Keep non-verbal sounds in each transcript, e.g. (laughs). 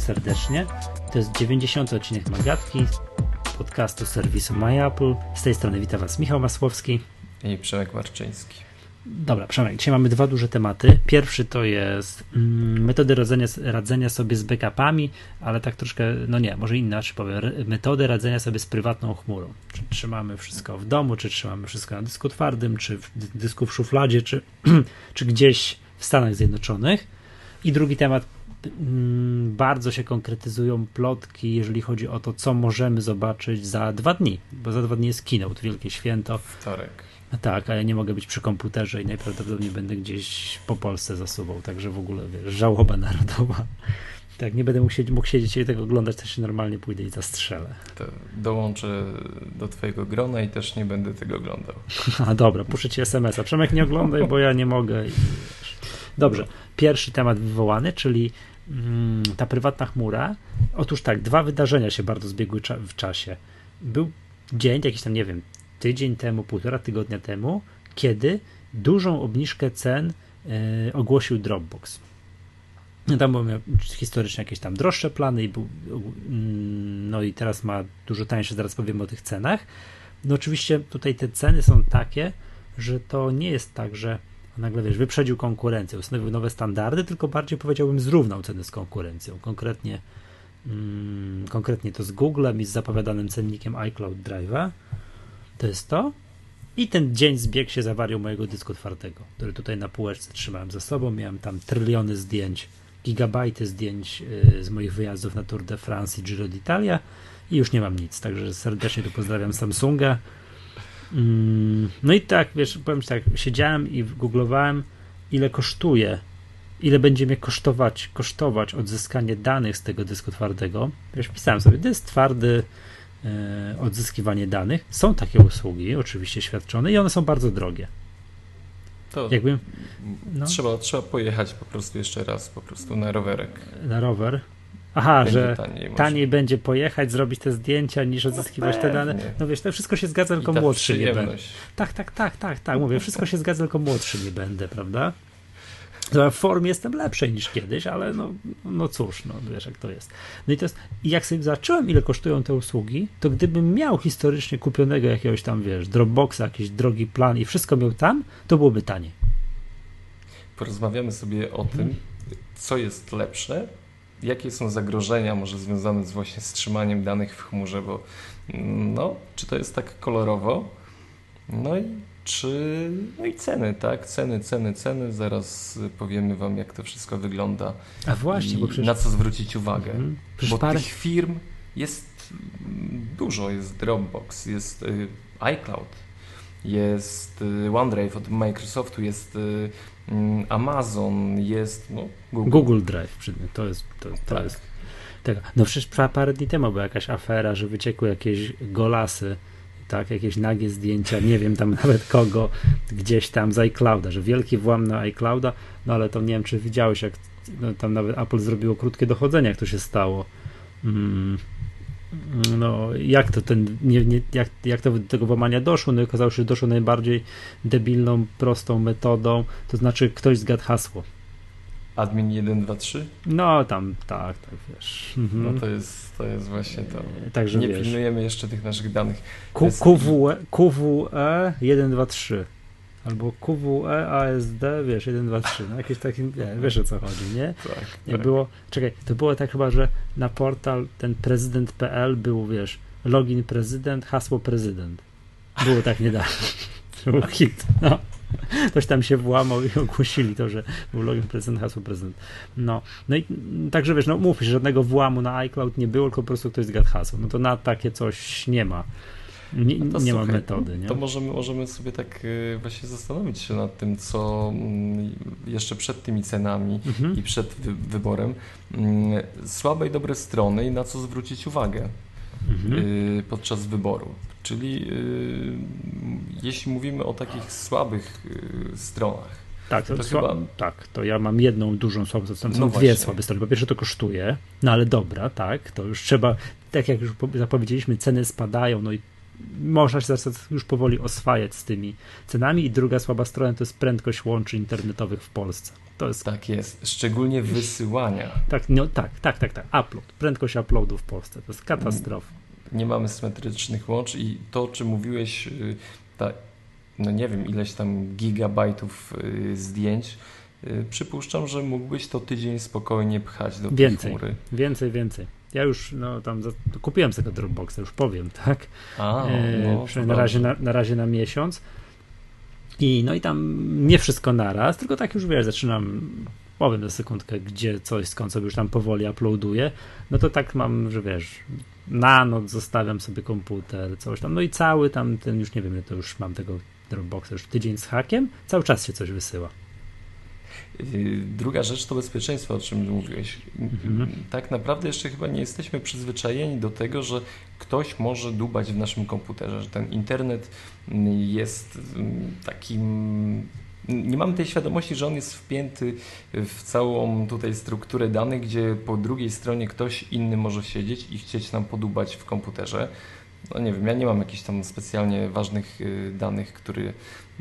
serdecznie. To jest 90. odcinek Magatki, podcastu serwisu MyApple. Z tej strony witam Was Michał Masłowski i Przemek Marczyński. Dobra, Przemek, dzisiaj mamy dwa duże tematy. Pierwszy to jest mm, metody radzenia, radzenia sobie z backupami, ale tak troszkę, no nie, może inaczej powiem, metody radzenia sobie z prywatną chmurą. Czy trzymamy wszystko w domu, czy trzymamy wszystko na dysku twardym, czy w dysku w szufladzie, czy, (clears throat) czy gdzieś w Stanach Zjednoczonych. I drugi temat, bardzo się konkretyzują plotki, jeżeli chodzi o to, co możemy zobaczyć za dwa dni, bo za dwa dni jest keynote, wielkie święto. Wtorek. No tak, a ja nie mogę być przy komputerze i najprawdopodobniej będę gdzieś po Polsce zasuwał, także w ogóle wiesz, żałoba narodowa. (laughs) Tak, nie będę mógł siedzieć, mógł siedzieć i tego oglądać, też się normalnie pójdę i zastrzelę. To dołączę do twojego grona i też nie będę tego oglądał. (laughs) A dobra, puszczę ci SMS-a. Przemek nie oglądaj, bo ja nie mogę. I... Dobrze, pierwszy temat wywołany, czyli mm, ta prywatna chmura. Otóż tak, dwa wydarzenia się bardzo zbiegły cza w czasie. Był dzień, jakiś tam, nie wiem, tydzień temu, półtora tygodnia temu, kiedy dużą obniżkę cen e, ogłosił Dropbox. No tam były historycznie jakieś tam droższe plany i był, mm, no i teraz ma dużo tańsze, zaraz powiemy o tych cenach. No oczywiście tutaj te ceny są takie, że to nie jest tak, że nagle wiesz, wyprzedził konkurencję, ustanowił nowe standardy, tylko bardziej powiedziałbym zrównał ceny z konkurencją. Konkretnie, mm, konkretnie to z Googlem i z zapowiadanym cennikiem iCloud Drive'a. To jest to. I ten dzień zbiegł się za mojego dysku twardego, który tutaj na półeczce trzymałem za sobą. Miałem tam tryliony zdjęć, gigabajty zdjęć y, z moich wyjazdów na Tour de France i Giro d'Italia i już nie mam nic. Także serdecznie tu pozdrawiam Samsunga. Mm, no i tak, wiesz, powiem ci tak, siedziałem i googlowałem, ile kosztuje, ile będzie mnie kosztować, kosztować odzyskanie danych z tego dysku twardego. Wiesz, pisałem sobie, dysk twardy, e, odzyskiwanie danych. Są takie usługi, oczywiście świadczone, i one są bardzo drogie. To Jakbym, no. trzeba, trzeba pojechać po prostu jeszcze raz, po prostu na rowerek. Na rower. Aha, że taniej, taniej będzie pojechać, zrobić te zdjęcia, niż odzyskiwać no te dane. No wiesz, to wszystko się zgadza, tylko młodszy nie będę. Tak, tak, tak, tak, tak, mówię, wszystko się zgadza, tylko młodszy nie będę, prawda? (laughs) W formie jestem lepszej niż kiedyś, ale no, no cóż, no wiesz jak to jest. No i to jest, i jak sobie zacząłem, ile kosztują te usługi, to gdybym miał historycznie kupionego jakiegoś tam, wiesz, Dropboxa, jakiś drogi plan i wszystko miał tam, to byłoby taniej. Porozmawiamy sobie o tym, co jest lepsze, jakie są zagrożenia może związane z właśnie z trzymaniem danych w chmurze, bo no, czy to jest tak kolorowo? No i czy no i ceny, tak? Ceny, ceny, ceny. Zaraz powiemy Wam, jak to wszystko wygląda. A właśnie, bo przecież... na co zwrócić uwagę. Mhm. Bo parę... tych firm jest dużo. Jest Dropbox, jest y, iCloud, jest y, OneDrive od Microsoftu, jest y, mm, Amazon, jest no, Google. Google Drive. To jest, to, to tak. jest tego. No przecież parę dni temu była jakaś afera, że wyciekły jakieś golasy tak, jakieś nagie zdjęcia, nie wiem tam (laughs) nawet kogo, gdzieś tam z iClouda, że wielki włam na iClouda, no ale to nie wiem, czy widziałeś, jak no, tam nawet Apple zrobiło krótkie dochodzenie, jak to się stało. Mm, no, jak to ten, nie, nie, jak, jak to do tego włamania doszło? No okazało się, że doszło najbardziej debilną, prostą metodą, to znaczy ktoś zgadł hasło. Admin 123? No tam, tak, tak, wiesz. Mhm. No to jest, to jest właśnie to. Także Nie wiesz. pilnujemy jeszcze tych naszych danych. Q, jest... QWE, QWE 123 albo QWE ASD, wiesz, 1, 2, 3, no jakieś takie, nie, wiesz o co chodzi, nie? Tak, Jak tak. było, czekaj, to było tak chyba, że na portal ten prezydent.pl był, wiesz, login prezydent, hasło prezydent. Było tak niedawno. To (laughs) był hit, no. Ktoś tam się włamał i ogłosili to, że był login prezydent, hasło prezydent. No, no i także wiesz, no mów, że żadnego włamu na iCloud nie było, tylko po prostu ktoś zgadł hasło. No to na takie coś nie ma. Nie, no nie słuchaj, ma metody. Nie? To możemy, możemy sobie tak y, właśnie zastanowić się nad tym, co mm, jeszcze przed tymi cenami mhm. i przed wyborem mm, słabe i dobre strony i na co zwrócić uwagę mhm. Y, podczas wyboru. Czyli y, jeśli mówimy o takich słabych stronach, tak, to, to chyba... tak, to ja mam jedną dużą słabą stronę, no dwie słabe strony. Po pierwsze to kosztuje, no ale dobra, tak, to już trzeba, tak jak już zapowiedzieliśmy, ceny spadają, no i można się już powoli oswajać z tymi cenami. I druga słaba strona to jest prędkość łączy internetowych w Polsce. To jest... Tak jest, szczególnie wysyłania. Tak, no, tak, tak, tak, tak. Upload, prędkość uploadu w Polsce to jest katastrofa. Nie mamy symetrycznych łącz i to, o czym mówiłeś, y, ta, no nie wiem, ileś tam gigabajtów y, zdjęć, y, przypuszczam, że mógłbyś to tydzień spokojnie pchać do więcej, chmury. Więcej, więcej. Ja już no, tam za, kupiłem sobie Dropboxa, już powiem, tak? A, no, e, na, razie, na, na razie na miesiąc. I no i tam nie wszystko naraz, tylko tak już wiesz, zaczynam, powiem za sekundkę, gdzie coś skąd sobie już tam powoli uploaduję, no to tak mam, że wiesz, na noc zostawiam sobie komputer, coś tam, no i cały tam ten, już nie wiem, to już mam tego Dropboxa już tydzień z hakiem, cały czas się coś wysyła. Y, druga rzecz to bezpieczeństwo, o czym mówiłeś. Mhm. Tak naprawdę jeszcze chyba nie jesteśmy przyzwyczajeni do tego, że ktoś może dubać w naszym komputerze, że ten internet jest mm, takim. Nie mamy tej świadomości, że on jest wpięty w całą tutaj strukturę danych, gdzie po drugiej stronie ktoś inny może siedzieć i chcieć nam podubać w komputerze. No nie wiem, ja nie mam jakichś tam specjalnie ważnych y, danych, które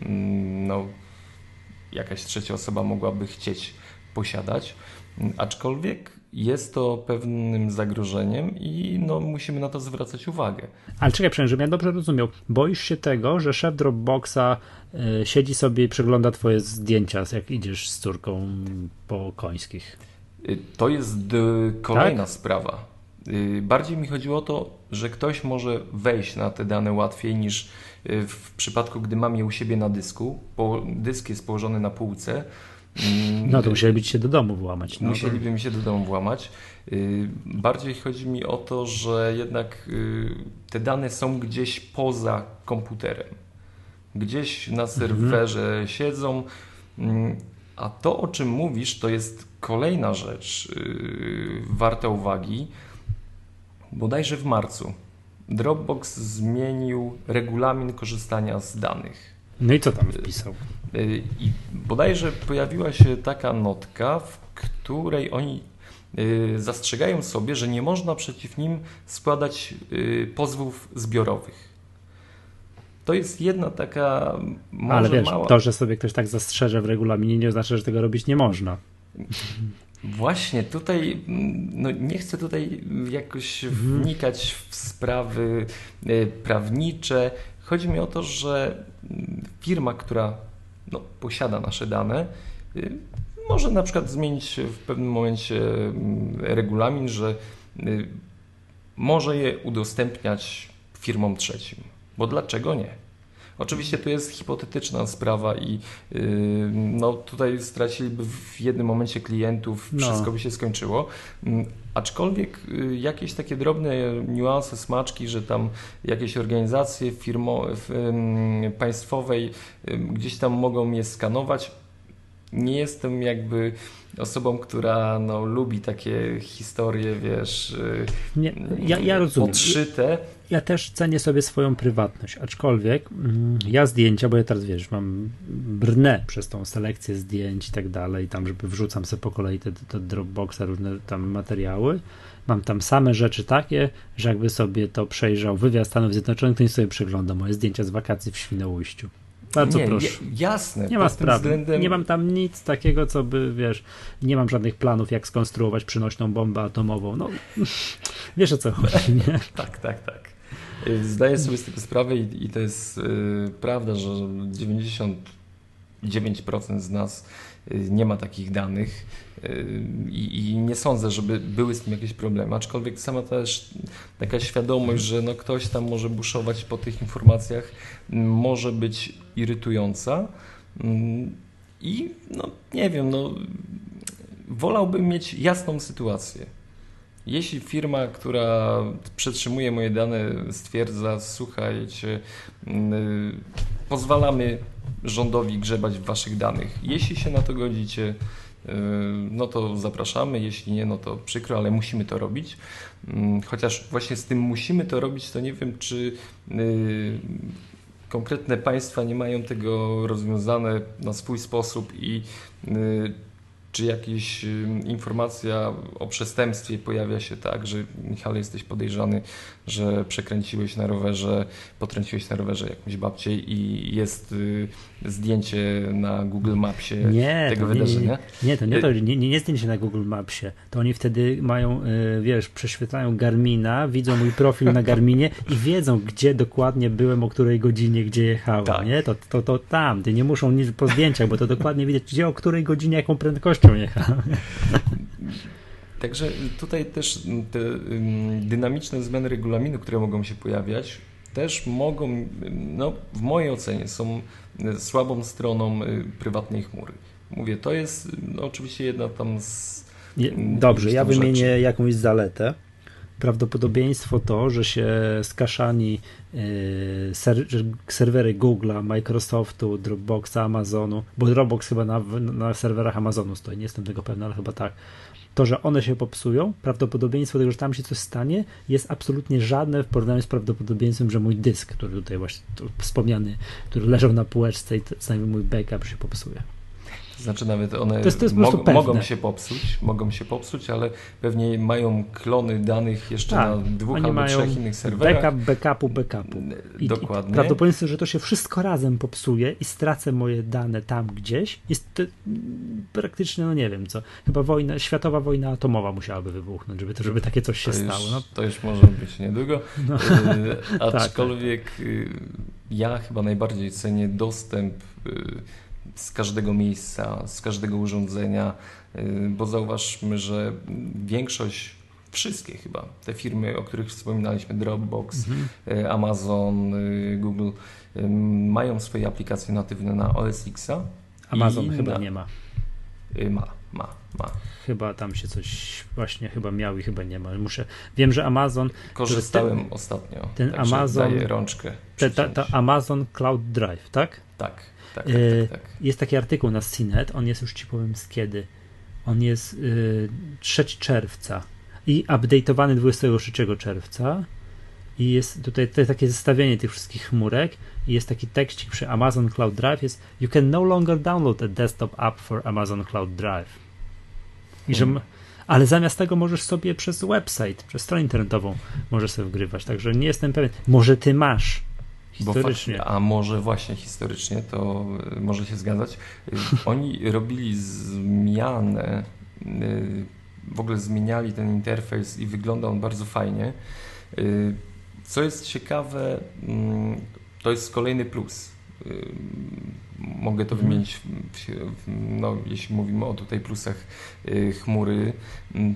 mm, no, jakaś trzecia osoba mogłaby chcieć posiadać, aczkolwiek jest to pewnym zagrożeniem i no, musimy na to zwracać uwagę. Ale czekaj, przynajmniej, żebym ja dobrze rozumiał. Boisz się tego, że szef Dropboxa y, siedzi sobie i przegląda twoje zdjęcia, jak idziesz z córką po końskich? Y, to jest y, kolejna tak? sprawa. Bardziej mi chodziło o to, że ktoś może wejść na te dane łatwiej niż w przypadku, gdy mam je u siebie na dysku, bo dysk jest położony na półce. No to musieliby się do domu włamać. No musieliby mi się do domu włamać. Y, bardziej chodzi mi o to, że jednak y, te dane są gdzieś poza komputerem. Gdzieś na mhm. serwerze mhm. siedzą. Mm, a to, o czym mówisz, to jest kolejna rzecz y, warta uwagi. Bodajże w marcu Dropbox zmienił regulamin korzystania z danych. No i co tam wpisał? Y, I bodajże pojawiła się taka notka, w której oni y, zastrzegają sobie, że nie można przeciw nim składać y, pozwów zbiorowych. To jest jedna taka może Ale wiesz, mała... to, że sobie ktoś tak zastrzeże w regulaminie nie oznacza, że tego robić nie można. (laughs) Właśnie, tutaj mm, no nie chcę tutaj jakoś mhm. wnikać w sprawy e, prawnicze. Chodzi mi o to, że mm, firma, która no, posiada nasze dane, y, może na przykład zmienić w pewnym momencie mm, regulamin, że y, może je udostępniać firmom trzecim. Bo dlaczego nie? Oczywiście to jest hipotetyczna sprawa i yy, no, tutaj straciliby w jednym momencie klientów, no. wszystko by się skończyło. Yy, aczkolwiek yy, jakieś takie drobne niuanse, smaczki, że tam jakieś organizacje firmo, państwowej gdzieś tam mogą mnie skanować, nie jestem jakby osobą, która no, lubi takie historie, wiesz, nie, ja, ja rozumiem. podszyte. Ja też cenię sobie swoją prywatność, aczkolwiek mm, ja zdjęcia, bo ja teraz wiesz, mam brnę przez tą selekcję zdjęć i tak dalej, tam żeby wrzucam sobie po kolei te, te Dropboxa, różne tam materiały. Mam tam same rzeczy takie, że jakby sobie to przejrzał wywiad Stanów Zjednoczonych, to nie sobie przegląda moje zdjęcia z wakacji w Świnoujściu. Bardzo nie, proszę. jasne. Nie ma sprawy. Względem... Nie mam tam nic takiego, co by, wiesz, nie mam żadnych planów, jak skonstruować przynośną bombę atomową. No, (laughs) wiesz o co chodzi, nie? (laughs) tak, tak, tak. Zdaję sobie z tego sprawę i, i to jest yy, prawda, że 99% z nas yy, nie ma takich danych yy, i, nie sądzę, żeby były z tym jakieś problemy. Aczkolwiek sama też taka świadomość, że no ktoś tam może buszować po tych informacjach, może być irytująca. Mm, I no nie wiem, no wolałbym mieć jasną sytuację. Jeśli firma, która przetrzymuje moje dane, stwierdza, słuchajcie, mm, pozwalamy rządowi grzebać w waszych danych. Jeśli się na to godzicie, y, no to zapraszamy, jeśli nie, no to przykro, ale musimy to robić. Mm, chociaż właśnie z tym musimy to robić, to nie wiem, czy y, konkretne państwa nie mają tego rozwiązane na swój sposób i y, czy jakaś informacja o przestępstwie pojawia się tak, że Michał jesteś podejrzany, że przekręciłeś na rowerze, potrąciłeś na rowerze jakąś babcię i jest y, zdjęcie na Google Mapsie nie, tego nie, wydarzenia. Nie, nie, to nie to, nie, nie, zdjęcie na Google Mapsie. To oni wtedy mają, y, wiesz, prześwietlają Garmina, widzą mój profil na Garminie i wiedzą, gdzie dokładnie byłem, o której godzinie, gdzie jechałem, tak. nie? To, to, to tam, nie muszą nic po zdjęciach, bo to dokładnie widać, gdzie, o której godzinie, jaką prędkością jechałem. Także tutaj też te dynamiczne zmiany regulaminu, które mogą się pojawiać, też mogą, no, w mojej ocenie, są słabą stroną y, prywatnej chmury. Mówię, to jest no, oczywiście jedna tam z. Dobrze, ja wymienię rzeczy. jakąś zaletę. Prawdopodobieństwo to, że się skaszani y, ser, serwery Google'a, Microsoftu, Dropboxa, Amazonu, bo Dropbox chyba na, na serwerach Amazonu stoi, nie jestem tego pewny, ale chyba tak to, że one się popsują, prawdopodobieństwo tego, że tam się coś stanie, jest absolutnie żadne w porównaniu z prawdopodobieństwem, że mój dysk, który tutaj właśnie wspomniany, który leżał na półeczce i co mój backup się popsuje. Znaczy nawet one to jest, to jest mo mogą się popsuć, mogą się popsuć, ale pewnie mają klony danych jeszcze tak, na dwóch albo mają trzech innych serwerach. Backup, backupu, backupu. I, Dokładnie. I prawdopodobieństwo, że to się wszystko razem popsuje i stracę moje dane tam gdzieś, jest to, praktycznie, no nie wiem co, chyba wojna, światowa wojna atomowa musiałaby wybuchnąć, żeby, to, żeby takie coś się to stało. Już, no. To już może być niedługo. No. E, aczkolwiek (laughs) tak, tak. ja chyba najbardziej cenię dostęp y, z każdego miejsca, z każdego urządzenia, y, bo zauważmy, że większość, wszystkie chyba, te firmy, o których wspominaliśmy, Dropbox, mhm. Y, Amazon, y, Google, mają swoje aplikacje natywne na OS X-a. Amazon chyba na... nie ma. Ma, ma, ma. Chyba tam się coś właśnie chyba miał i chyba nie ma. Muszę. Wiem, że Amazon. Korzystałem ten, ostatnio. Ten Amazon. Daje rączkę. Te, ta, ta Amazon Cloud Drive, tak? Tak. Tak, e, tak, tak, Jest taki artykuł na CNET, on jest już ci powiem z kiedy. On jest y, 3 czerwca i update'owany 23 czerwca. I jest tutaj to takie zestawienie tych wszystkich chmurek. I jest taki tekścik przy Amazon Cloud Drive. Jest You can no longer download a desktop app for Amazon Cloud Drive. I że, hmm. ale zamiast tego możesz sobie przez website, przez stronę internetową możesz sobie wgrywać. Także nie jestem pewien. Może ty masz Historycznie. Fakt, a może właśnie historycznie, to y, może się zgadzać. Y, oni robili zmianę, y, w ogóle zmieniali ten interfejs i wygląda on bardzo fajnie. Co jest ciekawe, mm, to jest kolejny plus. Mogę to mhm. wymienić, no, jeśli mówimy o tutaj plusach chmury mm,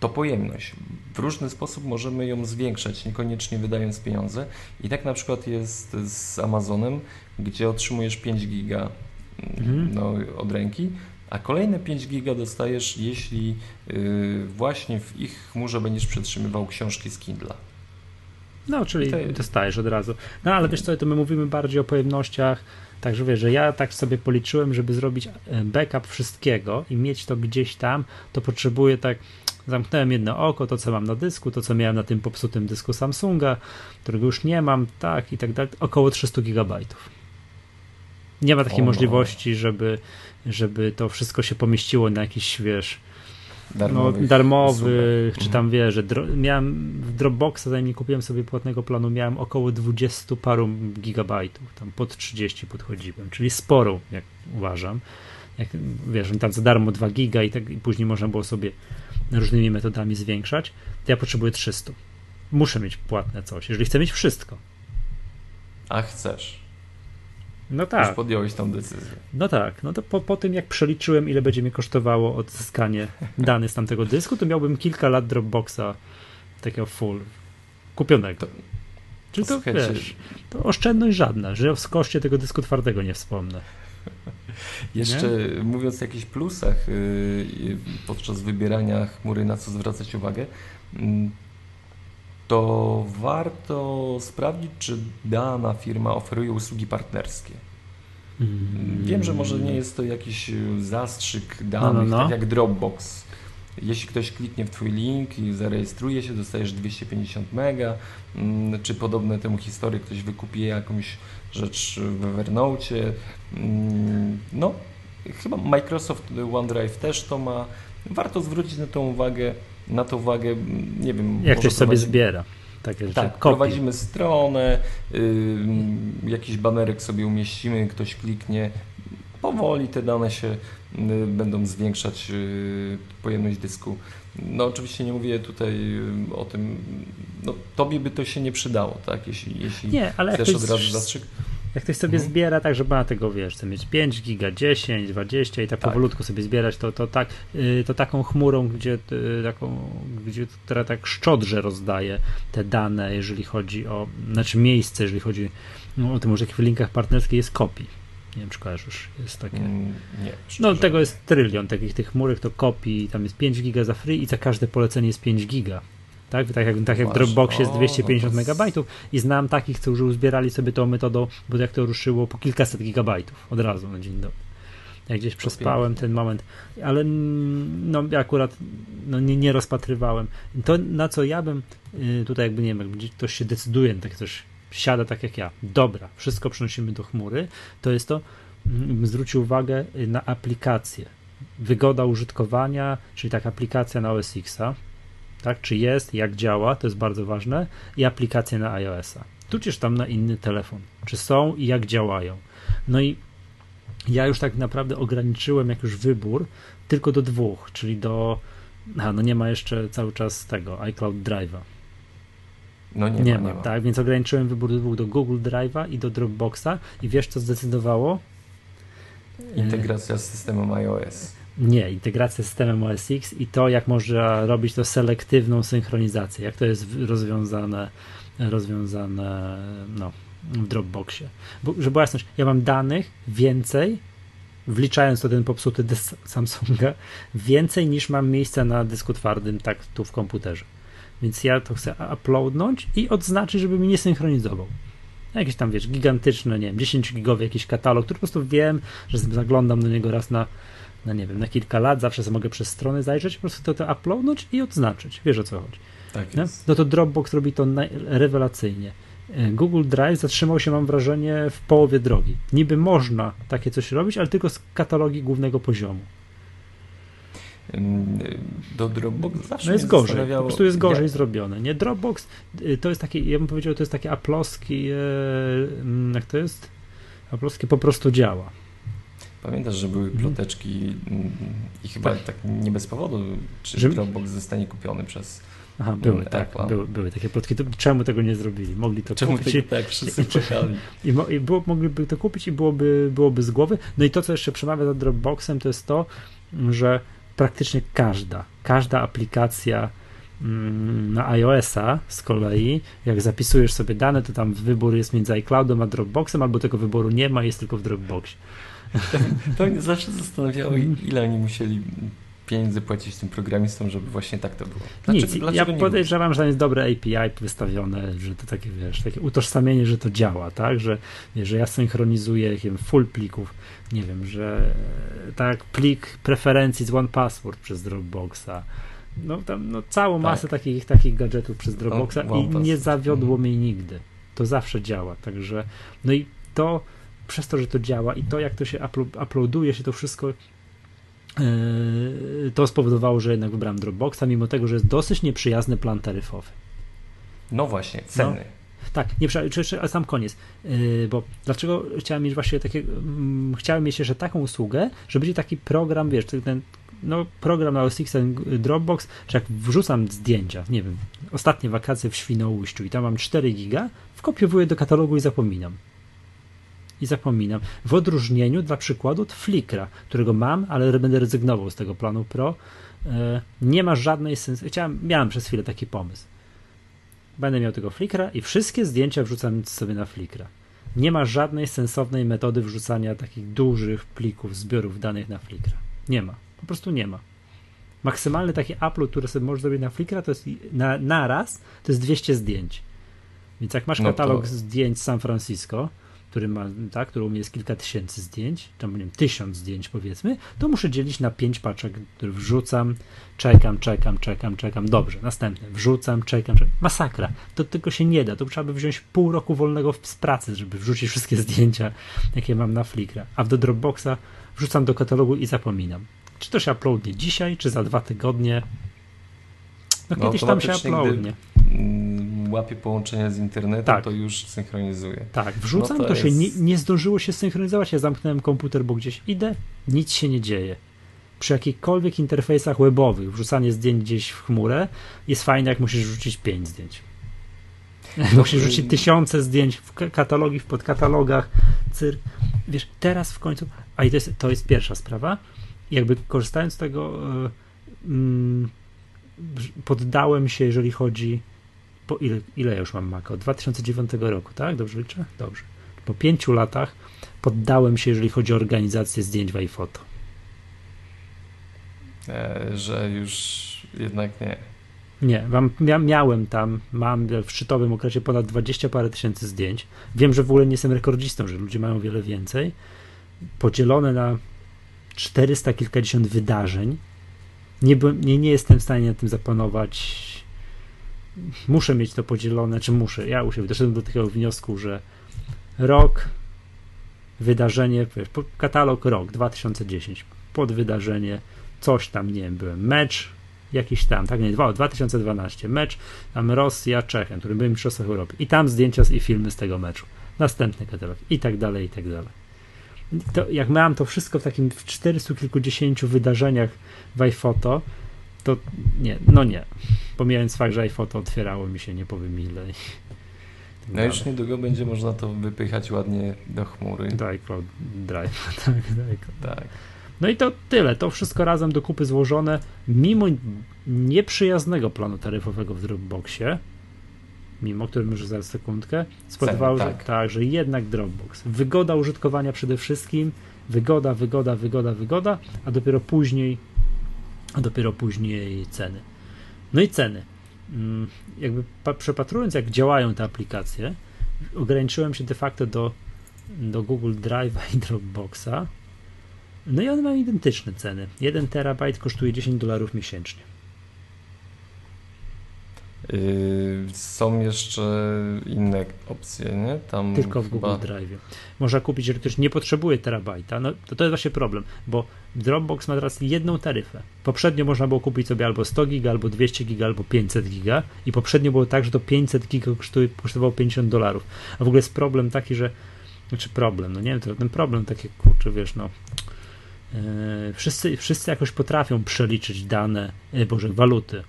to pojemność. W różny sposób możemy ją zwiększać, niekoniecznie wydając pieniądze. I tak na przykład jest z Amazonem, gdzie otrzymujesz 5 giga mhm. no, od ręki, a kolejne 5 giga dostajesz, jeśli yy, właśnie w ich chmurze będziesz przetrzymywał książki z Kindle. No, czyli dostajesz od razu. No, ale wiesz co, to my mówimy bardziej o pojemnościach, Także wiesz, że ja tak sobie policzyłem, żeby zrobić e, backup wszystkiego i mieć to gdzieś tam, to potrzebuję tak Zamknąłem jedno oko, to co mam na dysku, to co miałem na tym popsutym dysku Samsunga, którego już nie mam, tak i tak dalej, około 300 gigabajtów. Nie ma takiej o, możliwości, żeby, żeby to wszystko się pomieściło na jakiś, wiesz, darmowych, no, darmowych czy tam wiesz, że miałem w Dropboxa, zanim kupiłem sobie płatnego planu, miałem około 20 paru gigabajtów, tam pod 30 podchodziłem, czyli sporo, jak uważam. Jak, wiesz, tam za darmo 2 giga i, tak, i później można było sobie różnymi metodami zwiększać, to ja potrzebuję 300. Muszę mieć płatne coś, jeżeli chcę mieć wszystko. A chcesz. No tak. Już podjąłeś tą decyzję. No tak. No to po, po tym, jak przeliczyłem, ile będzie mi kosztowało odzyskanie (laughs) danych z tamtego dysku, to miałbym kilka lat Dropboxa takiego full kupionego. To, Czyli to, to wiesz, to oszczędność żadna, że o koszcie tego dysku twardego nie wspomnę. Jeszcze nie? mówiąc o jakichś plusach yy, podczas wybierania chmury, na co zwracać uwagę, mm, to warto sprawdzić, czy dana firma oferuje usługi partnerskie. Mm. Wiem, że może nie jest to jakiś zastrzyk danych, no, no, no. tak jak Dropbox. Jeśli ktoś kliknie w Twój link i zarejestruje się, dostajesz 250 mega, mm, czy podobne temu historie, ktoś wykupi jakąś rzecz w Evernote. Mm, no, chyba Microsoft OneDrive też to ma. Warto zwrócić na tą uwagę, na to uwagę, nie wiem. Jak ktoś sobie zbiera. Takie rzeczy. Tak, prowadzimy stronę, jakiś banerek sobie umieścimy, ktoś kliknie. Powoli te dane się będą zwiększać, yy, pojemność dysku. No oczywiście nie mówię tutaj y, o tym, no tobie by to się nie przydało, tak, jeśli, jeśli nie, ale chcesz od razu zastrzyk. Jak ktoś sobie mhm. zbiera tak, żeby na tego, wiesz, chce mieć 5 giga, 10, 20 i tak, tak. powolutku sobie zbierać, to, to, tak, y, to taką chmurą, gdzie, y, taką, gdzie, która tak szczodrze rozdaje te dane, jeżeli chodzi o, znaczy miejsce, jeżeli chodzi no, o tym, może w linkach partnerskich jest kopii nie wiem, czy kojarzysz, jest takie... Mm, nie. No tego jest trylion takich tych chmurek, to kopii, tam jest 5 giga za free i za każde polecenie jest 5 giga. Tak, tak jak, tak jak w Dropboxie jest 250 no megabajtów i znam takich, co już uzbierali sobie tą metodą, bo jak to ruszyło po kilkaset gigabajtów od razu na dzień dobry. Ja gdzieś przespałem ten moment, ale no ja akurat no, nie, nie rozpatrywałem. To na co ja bym y, tutaj jakby nie wiem, jakby ktoś się decyduje na takie coś siada tak jak ja. Dobra, wszystko przenosimy do chmury. To jest to, mm, zwróć uwagę na aplikację. Wygoda użytkowania, czyli tak aplikacja na OS Xa, tak, czy jest, jak działa, to jest bardzo ważne, i aplikacje na iOS-a, tudzież tam na inny telefon, czy są i jak działają. No i ja już tak naprawdę ograniczyłem jak już wybór tylko do dwóch, czyli do, a no nie ma jeszcze cały czas tego iCloud Drive'a, no nie, nie, ma, nie ma. Tak, więc ograniczyłem wybór dwóch do Google Drive'a i do Dropboxa i wiesz co zdecydowało? Integracja z systemem iOS. Nie, integracja z systemem OS X i to, jak można robić to selektywną synchronizację, jak to jest rozwiązane, rozwiązane no, w Dropboxie. Bo, żeby była jasność, ja mam danych więcej, wliczając to ten popsuty dysk Samsunga, więcej niż mam miejsca na dysku twardym, tak tu w komputerze. Więc ja to chcę uploadnąć i odznaczyć, żeby mi nie synchronizował. Jakieś tam, wiesz, gigantyczne, nie wiem, 10 gigowy jakiś katalog, który po prostu wiem, że zaglądam do niego raz na, na nie wiem, na kilka lat, zawsze sobie mogę przez strony zajrzeć, po prostu to, to uploadnąć i odznaczyć. Wiesz o co chodzi. Tak no? no to Dropbox robi to rewelacyjnie. E, Google Drive zatrzymał się, mam wrażenie, w połowie drogi. Niby można takie coś robić, ale tylko z katalogi głównego poziomu do Dropbox zawsze no jest gorzej, po prostu jest gorzej jak... zrobione, nie? Dropbox y, to jest takie, ja bym powiedział, to jest takie aploski, e, mm, jak to jest? Aploski po prostu działa. Pamiętasz, że były mhm. ploteczki mm, i chyba tak, tak nie bez powodu, czy że... Dropbox zostanie kupiony przez Aha, były, mm, tak, były, były takie plotki. To czemu tego nie zrobili? Mogli to czemu kupić. Czemu tak, wszyscy czekali. I, i, i było, mogliby to kupić i byłoby, byłoby z głowy. No i to, co jeszcze przemawia za Dropboxem, to jest to, że praktycznie każda, każda aplikacja mm, na iOS-a z kolei, jak zapisujesz sobie dane, to tam wybór jest między iCloudem a Dropboxem, albo tego wyboru nie ma, jest tylko w Dropboxie. (laughs) To mnie zawsze zastanawiało, ile oni musieli pieniędzy płacić tym programistom, żeby właśnie tak to było. Dlaczego, Nic, dlaczego ja podejrzewam, że tam jest dobre API wystawione, że to takie, wiesz, takie utożsamienie, że to działa, tak, że, że ja synchronizuję wiem, full plików, nie wiem, że tak, plik preferencji z OnePassword przez Dropboxa, no tam no, całą tak. masę takich, takich gadżetów przez Dropboxa o, i nie zawiodło mnie nigdy. To zawsze działa, także no i to przez to, że to działa i to, jak to się uploaduje się to wszystko Yy, to spowodowało, że jednak wybrałem Dropboxa, mimo tego, że jest dosyć nieprzyjazny plan taryfowy. No właśnie, ceny. No, tak, nie, ale sam koniec, yy, bo dlaczego chciałem mieć właśnie takie, mm, chciałem mieć jeszcze taką usługę, że będzie taki program, wiesz, ten no, program na OS X, Dropbox, że jak wrzucam zdjęcia, nie wiem, ostatnie wakacje w Świnoujściu i tam mam 4 giga, wkopiowuję do katalogu i zapominam i zapominam. W odróżnieniu dla przykładu od Flickra, którego mam, ale będę rezygnował z tego planu Pro. E, nie ma żadnej sensu. Chciałem, miałem przez chwilę taki pomysł. Będę miał tego Flickra i wszystkie zdjęcia wrzucam sobie na Flickra. Nie ma żadnej sensownej metody wrzucania takich dużych plików, zbiorów danych na Flickra. Nie ma. Po prostu nie ma. Maksymalny taki upload, który sobie możesz zrobić na Flickra, to jest na, na raz, to jest 200 zdjęć. Więc jak masz katalog no to... zdjęć z San Francisco, który ma, tak, którą jest kilka tysięcy zdjęć, tam nie wiem, tysiąc zdjęć powiedzmy, to muszę dzielić na pięć paczek, które wrzucam, czekam, czekam, czekam, czekam. Dobrze, następne, wrzucam, czekam, czekam. Masakra. To tylko się nie da. To trzeba by wziąć pół roku wolnego z pracy, żeby wrzucić wszystkie zdjęcia, jakie mam na Flickra. A do Dropboxa wrzucam do katalogu i zapominam. Czy to się uploadnie dzisiaj, czy za dwa tygodnie? No, no kiedyś tam się uploadnie. Mm, łapie połączenie z internetem, tak. to już synchronizuje. Tak, wrzucam, no to, to jest... się nie, nie zdążyło się synchronizować. Ja zamknąłem komputer, bo gdzieś idę, nic się nie dzieje przy jakichkolwiek interfejsach webowych wrzucanie zdjęć gdzieś w chmurę jest fajne, jak musisz wrzucić pięć zdjęć. No, musisz wrzucić tysiące zdjęć w katalogi, w podkatalogach, cyrk. Wiesz, teraz w końcu, a i to jest, to jest pierwsza sprawa, jakby korzystając z tego yy, poddałem się, jeżeli chodzi po ile, ile ja już mam Maca? Od 2009 roku, tak? Dobrze liczę? Dobrze. Po pięciu latach poddałem się, jeżeli chodzi o organizację zdjęć w iPhoto. E, że już jednak nie. Nie, mam, mia, miałem tam, mam w szczytowym okresie ponad 20 parę tysięcy zdjęć. Wiem, że w ogóle nie jestem rekordzistą, że ludzie mają wiele więcej. Podzielone na 400 kilkadziesiąt wydarzeń. Nie, byłem, nie, nie jestem w stanie na tym zapanować. Muszę mieć to podzielone, czy muszę. Ja siebie doszedłem do takiego wniosku, że rok, wydarzenie, katalog rok 2010, pod wydarzenie coś tam, nie wiem, byłem mecz jakiś tam, tak, nie, 2012, mecz tam Rosja, Czechy, który był mistrzostwach Europy. I tam zdjęcia i filmy z tego meczu, następny katalog. I tak dalej, i tak dalej. To, jak miałem to wszystko w takim w 400 kilkudziesięciu wydarzeniach w iPhoto, to nie, no nie. Pomijając fakt, że iPhoto otwierało mi się nie powiem ile. (laughs) Tak no już niedługo będzie można to wypychać ładnie do chmury. Do iCloud Drive. (laughs) tak, tak. No i to tyle. To wszystko razem do kupy złożone, mimo nieprzyjaznego planu taryfowego w Dropboxie, mimo którym już zaraz sekundkę, spowodowało, że tak. tak, że jednak Dropbox. Wygoda użytkowania przede wszystkim, wygoda, wygoda, wygoda, wygoda, a dopiero później, a dopiero później ceny. No i ceny. Mm, jakby przepatrując, jak działają te aplikacje, ograniczyłem się de facto do, do Google Drive'a i Dropboxa no i one mają identyczne ceny. 1 terabajt kosztuje 10 dolarów miesięcznie. Yy, są jeszcze inne opcje, nie? Tam Tylko w chyba... Google Drive. Można kupić, że ktoś nie potrzebuje terabajta. No to, to jest właśnie problem, bo Dropbox ma teraz jedną taryfę. Poprzednio można było kupić sobie albo 100 giga, albo 200 giga, albo 500 giga i poprzednio było tak, że to 500 giga kosztowało 50 dolarów. A w ogóle jest problem taki, że znaczy problem, no nie wiem, to ten problem taki, kurczę, wiesz, no E, wszyscy, wszyscy jakoś potrafią przeliczyć dane, e, boże, waluty.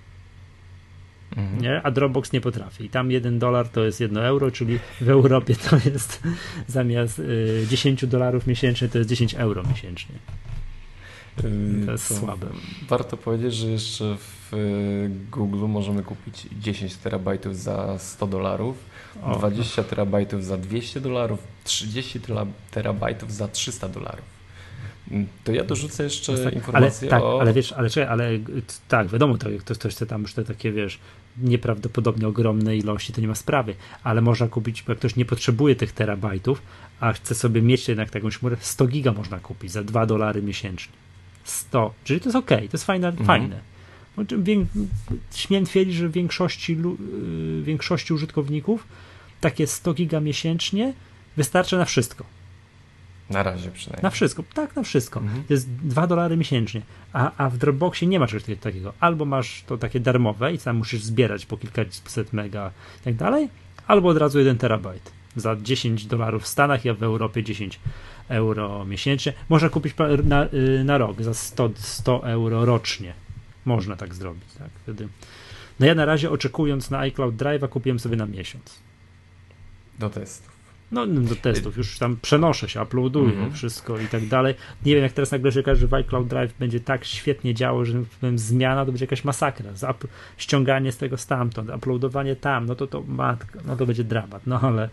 Mhm. Nie? A Dropbox nie potrafi. I tam 1 dolar to jest 1 euro, czyli w Europie to jest (laughs) zamiast 10 e, dolarów miesięcznie to jest 10 euro miesięcznie. To jest to słabe. Warto powiedzieć, że jeszcze w Google możemy kupić 10 terabajtów za 100 dolarów, 20 terabajtów za 200 dolarów, 30 terabajtów za 300 dolarów. To ja dorzucę jeszcze tak, informację ale, tak, o... ale wiesz, ale, ale tak, wiadomo, to, jak ktoś, ktoś chce tam już te takie, wiesz, nieprawdopodobnie ogromne ilości, to nie ma sprawy, ale można kupić, bo jak ktoś nie potrzebuje tych terabajtów, a chce sobie mieć jednak taką chmurę, 100 giga można kupić za 2 dolary miesięcznie. 100, czyli to jest ok, to jest fajne, mhm. fajne. Śmiem twierdzić, że w większości, y, większości użytkowników takie 100 giga miesięcznie wystarczy na wszystko na razie przynajmniej. Na wszystko, tak, na wszystko. Mhm. To jest 2 dolary miesięcznie. A, a w Dropboxie nie ma czegoś takiego. Albo masz to takie darmowe i sam musisz zbierać po kilkaset mega i tak dalej, albo od razu 1 terabajt za 10 dolarów w Stanach, ja w Europie 10 euro miesięcznie. Można kupić na, y, na rok za 100, 100 euro rocznie. Można tak zrobić. Tak? Wtedy. No ja na razie oczekując na iCloud Drive'a kupiłem sobie na miesiąc. Do testu. No, do testów, już tam przenoszę się, uploaduję mm -hmm. wszystko i tak dalej. Nie wiem, jak teraz nagle się okaże, że w iCloud Drive będzie tak świetnie działo, że powiem, zmiana to będzie jakaś masakra. ściąganie z tego stamtąd, uploadowanie tam, no to to matka, no to będzie dramat, no ale...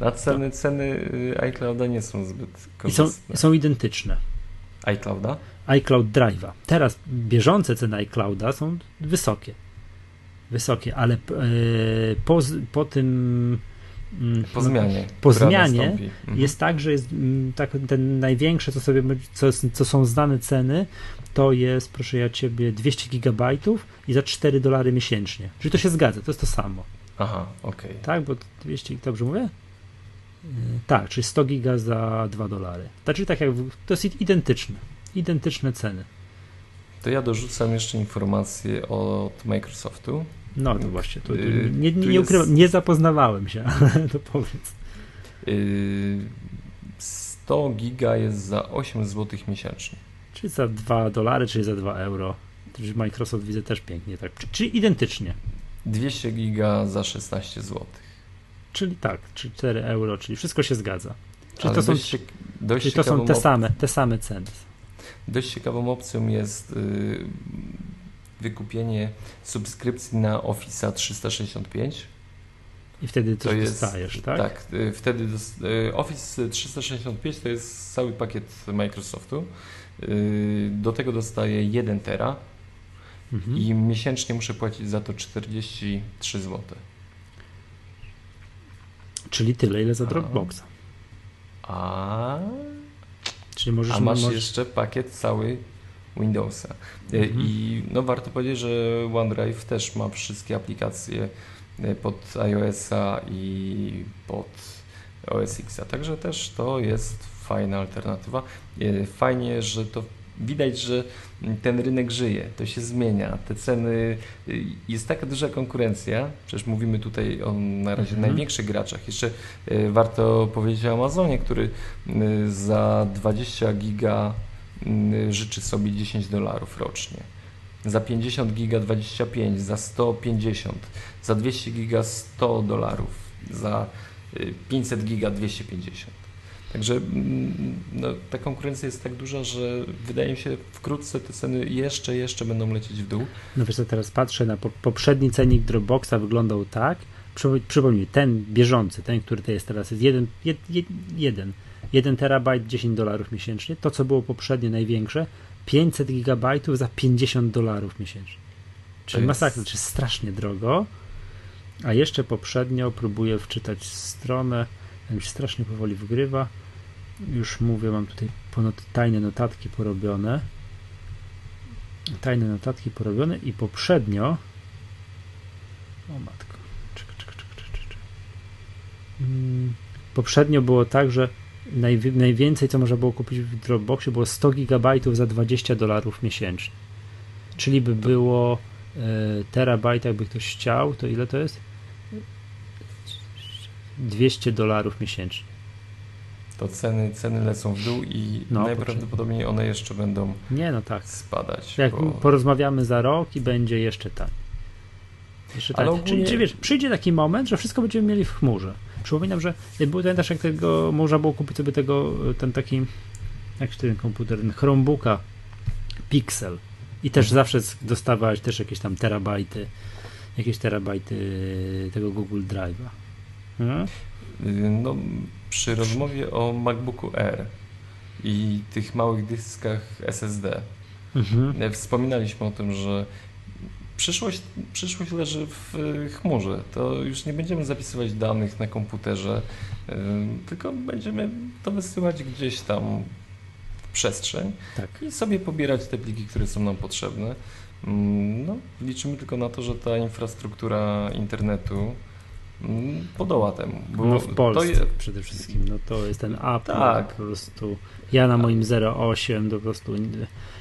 A ceny, to... ceny y, iClouda nie są zbyt korzystne. I są, są identyczne. iClouda? iCloud Drive'a. Teraz bieżące ceny iClouda są wysokie. Wysokie, ale yy, po, po tym po zmianie. Po zmianie mhm. jest tak, że jest tak, ten największe, co sobie, co, co są znane ceny, to jest, proszę ja ciebie, 200 gigabajtów i za 4 dolary miesięcznie. Czyli to się zgadza, to jest to samo. Aha, okej. Okay. Tak, bo 200, dobrze mówię? Yy, tak, czyli 100 giga za 2 dolary. Znaczy tak jak, to jest identyczne, identyczne ceny. To ja dorzucam jeszcze informację od Microsoftu. No to właśnie, to, yy, nie, nie, nie, ukrywam, nie zapoznawałem się, (laughs) ale to powiedz. 100 yy, giga jest za 8 zł miesięcznie. Czyli za 2 dolary, czyli za 2 euro. Microsoft widzę też pięknie, tak. Czyli identycznie. 200 giga za 16 zł. Czyli tak, czyli 4 euro, czyli wszystko się zgadza. Czyli to są, dość, dość czyli to są te same, te same ceny. Dość ciekawą opcją jest yy, wykupienie subskrypcji na Office 365. I wtedy to dostajesz, tak? Tak, yy, wtedy yy, Office 365 to jest cały pakiet Microsoftu. Y, do tego dostaję 1 tera mhm. i miesięcznie muszę płacić za to 43 zł. Czyli tyle, ile za Dropboxa. A, Czyli możesz, a masz możesz... jeszcze pakiet cały Windowsa. Y, mhm. I no, warto powiedzieć, że OneDrive też ma wszystkie aplikacje y, pod iOS-a i pod OS X-a. Także też to jest fajna alternatywa. E, fajnie, że to widać, że ten rynek żyje, to się zmienia, te ceny, e, jest taka duża konkurencja, przecież mówimy tutaj o na razie mhm. największych graczach. Jeszcze e, warto powiedzieć o Amazonie, który za 20 giga życzy sobie 10 dolarów rocznie. Za 50 giga 25, za 150, za 200 giga 100 dolarów, za 500 giga 250. Także mm, no, ta konkurencja jest tak duża, że wydaje mi się wkrótce te ceny jeszcze, jeszcze będą lecieć w dół. No wiesz teraz patrzę na po, poprzedni cennik Dropboxa wyglądał tak, przypomnij, ten bieżący, ten, który to jest teraz, jest jeden, jed, jed, jeden, 1 terabajt 10 dolarów miesięcznie, to co było poprzednie największe, 500 gigabajtów za 50 dolarów miesięcznie. Czyli masakra, czyli strasznie drogo. A jeszcze poprzednio próbuję wczytać stronę, mi się strasznie powoli wgrywa już mówię, mam tutaj ponad tajne notatki porobione. Tajne notatki porobione i poprzednio. O matko. Czekaj, czekaj, czekaj, czekaj. Hmm. Poprzednio było tak, że naj, najwięcej, co można było kupić w Dropboxie, było 100 GB za 20 dolarów miesięcznie. Czyli by było e, terabajt, jakby ktoś chciał, to ile to jest? 200 dolarów miesięcznie to ceny, ceny lecą w dół i no, najprawdopodobniej one jeszcze będą nie, no tak. spadać. Jak bo... porozmawiamy za rok i będzie jeszcze tak. Jeszcze tak. Ogólnie... Czyli, czyli wiesz, przyjdzie taki moment, że wszystko będziemy mieli w chmurze. Przypominam, że był ten też jak tego można było kupić sobie tego, ten taki jak się ten komputer, ten Chromebooka Pixel i też mhm. zawsze dostawać też jakieś tam terabajty jakieś terabajty tego Google Drive'a. Hmm? No, przy rozmowie o MacBooku Air i tych małych dyskach SSD mhm. E, wspominaliśmy o tym, że przyszłość, przyszłość leży w chmurze. To już nie będziemy zapisywać danych na komputerze, e, tylko będziemy to wysyłać gdzieś tam w przestrzeń tak. i sobie pobierać te pliki, które są nam potrzebne. Mm, no, liczymy tylko na to, że ta infrastruktura internetu podoła temu. Bo no w Polsce jest... przede wszystkim, no to jest ten app, tak. po prostu ja na moim 08 to po prostu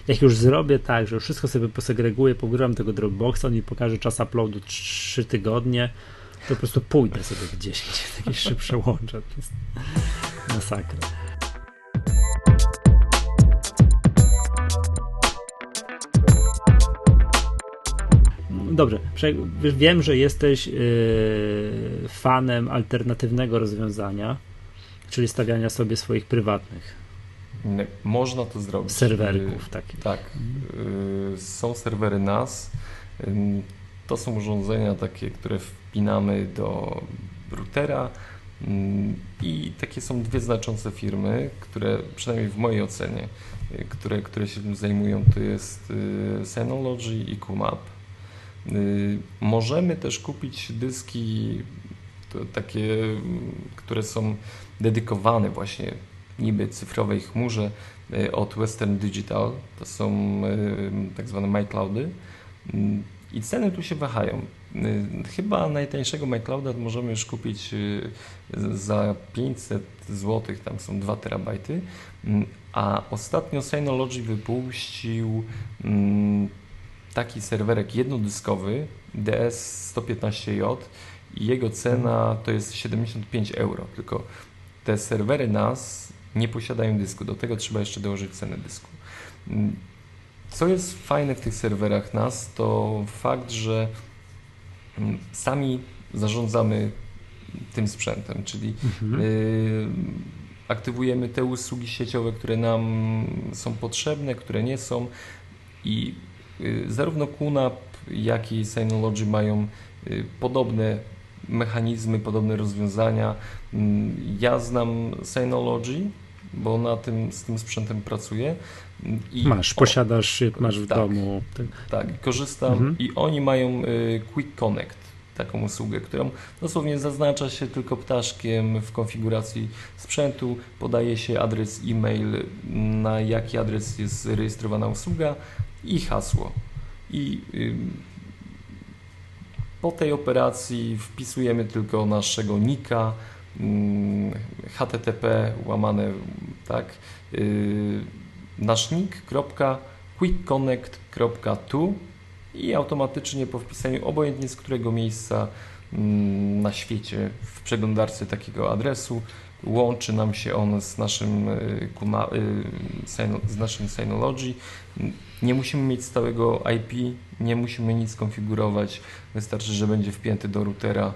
jak już zrobię tak, że wszystko sobie posegreguję, pogram tego Dropboxa, on mi pokaże czas uploadu 3 tygodnie, to po prostu pójdę sobie gdzieś, (laughs) gdzie jakieś szybsze łącza. To jest masakra. dobrze, wiem, że jesteś yy, fanem alternatywnego rozwiązania, czyli stawiania sobie swoich prywatnych. Można to zrobić. Serwerków takich. Tak. Mhm. Są serwery NAS. To są urządzenia takie, które wpinamy do routera i takie są dwie znaczące firmy, które przynajmniej w mojej ocenie, które, które się tym zajmują, to jest Synology i QMAP. Y, możemy też kupić dyski takie, które są dedykowane właśnie niby cyfrowej chmurze od Western Digital. To są tak zwane MyCloudy. Mm, I ceny tu się wahają. Chyba najtańszego MyClouda możemy już kupić za 500 zł, tam są 2 terabajty. Mm, a ostatnio Synology wypuścił mm, taki serwerek jednodyskowy DS115J i jego cena to jest 75 euro. Tylko te serwery NAS nie posiadają dysku, do tego trzeba jeszcze dołożyć cenę dysku. Mm, co jest fajne w tych serwerach NAS, to fakt, że mm, sami zarządzamy tym sprzętem, czyli mhm. y, aktywujemy te usługi sieciowe, które nam są potrzebne, które nie są i y, zarówno QNAP, jak i Synology mają y, podobne mechanizmy, podobne rozwiązania. Mm, ja znam Synology, bo na tym, z tym sprzętem pracuję. I masz, o, posiadasz, masz w tak, domu. Tak, korzystam mhm. i oni mają y, Quick Connect taką usługę, którą dosłownie zaznacza się tylko ptaszkiem w konfiguracji sprzętu, podaje się adres e-mail, na jaki adres jest rejestrowana usługa i hasło. I po tej operacji wpisujemy tylko naszego nika, http łamane tak, y, nasz nick, quickconnect.to i automatycznie po wpisaniu obojętnie z którego miejsca mm, na świecie w przeglądarce takiego adresu łączy nam się on z naszym, y, y, z naszym Synology. Nie musimy mieć stałego IP, nie musimy nic konfigurować, wystarczy, że będzie wpięty do routera,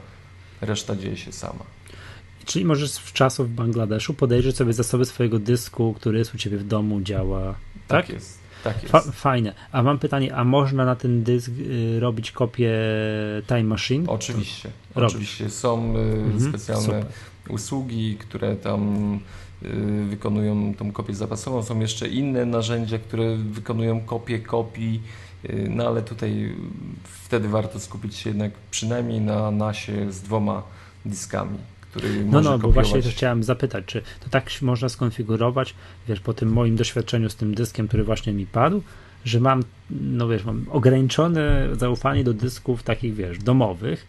reszta dzieje się sama. Czyli możesz w czasów w Bangladeszu podejrzeć sobie zasoby swojego dysku, który jest u Ciebie w domu, działa. Tak, tak jest. Tak jest. Fa fajne. A mam pytanie, a można na ten dysk y, robić kopię Time Machine? Oczywiście. Oczywiście. Są y, mhm, specjalne super. usługi, które tam y, wykonują tą kopię zapasową. Są jeszcze inne narzędzia, które wykonują kopię kopii, y, no ale tutaj wtedy warto skupić się jednak przynajmniej na nasie z dwoma dyskami który No, no, bo właśnie to chciałem zapytać, czy to tak można skonfigurować, wiesz, po tym moim doświadczeniu z tym dyskiem, który właśnie mi padł, że mam, no wiesz, mam ograniczone zaufanie do dysków takich, wiesz, domowych.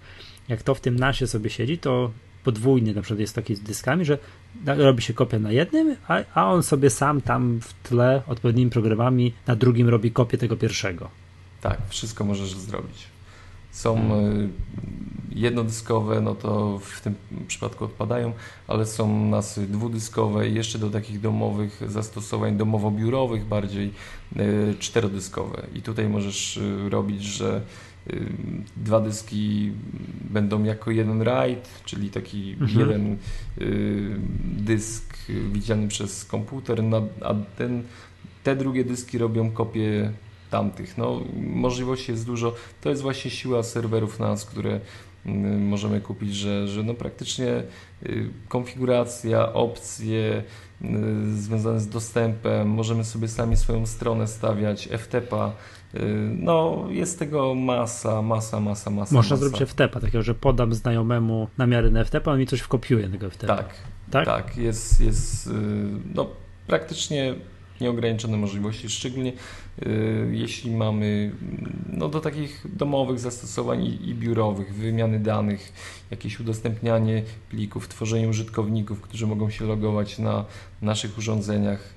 Jak to w tym nasie sobie siedzi, to podwójnie na przykład jest taki z dyskami, że robi się kopia na jednym, a, a on sobie sam tam w tle odpowiednimi programami na drugim robi kopię tego pierwszego. Tak, wszystko możesz zrobić. Są hmm. jednodyskowe, no to w tym przypadku odpadają, ale są nasy dwudyskowe i jeszcze do takich domowych zastosowań, domowo-biurowych bardziej y, czterodyskowe. I tutaj możesz y, robić, że dwa dyski będą jako jeden RAID, czyli taki mhm. jeden dysk widziany przez komputer, a ten, te drugie dyski robią kopię tamtych. No, możliwości jest dużo. To jest właśnie siła serwerów nas, które mm, możemy kupić, że, że no praktycznie y, konfiguracja, opcje y, związane z dostępem, możemy sobie sami swoją stronę stawiać, FTP-a, y, no jest tego masa, masa, masa, masa. Można masa. zrobić FTP, takiego, że podam znajomemu namiary na FTP, a on mi coś wkopiuje tego FTP. Tak, tak, tak jest, jest no praktycznie nieograniczone możliwości, szczególnie jeśli mamy no, do takich domowych zastosowań i, i, biurowych, wymiany danych, jakieś udostępnianie plików, tworzenie użytkowników, którzy mogą się logować na naszych urządzeniach.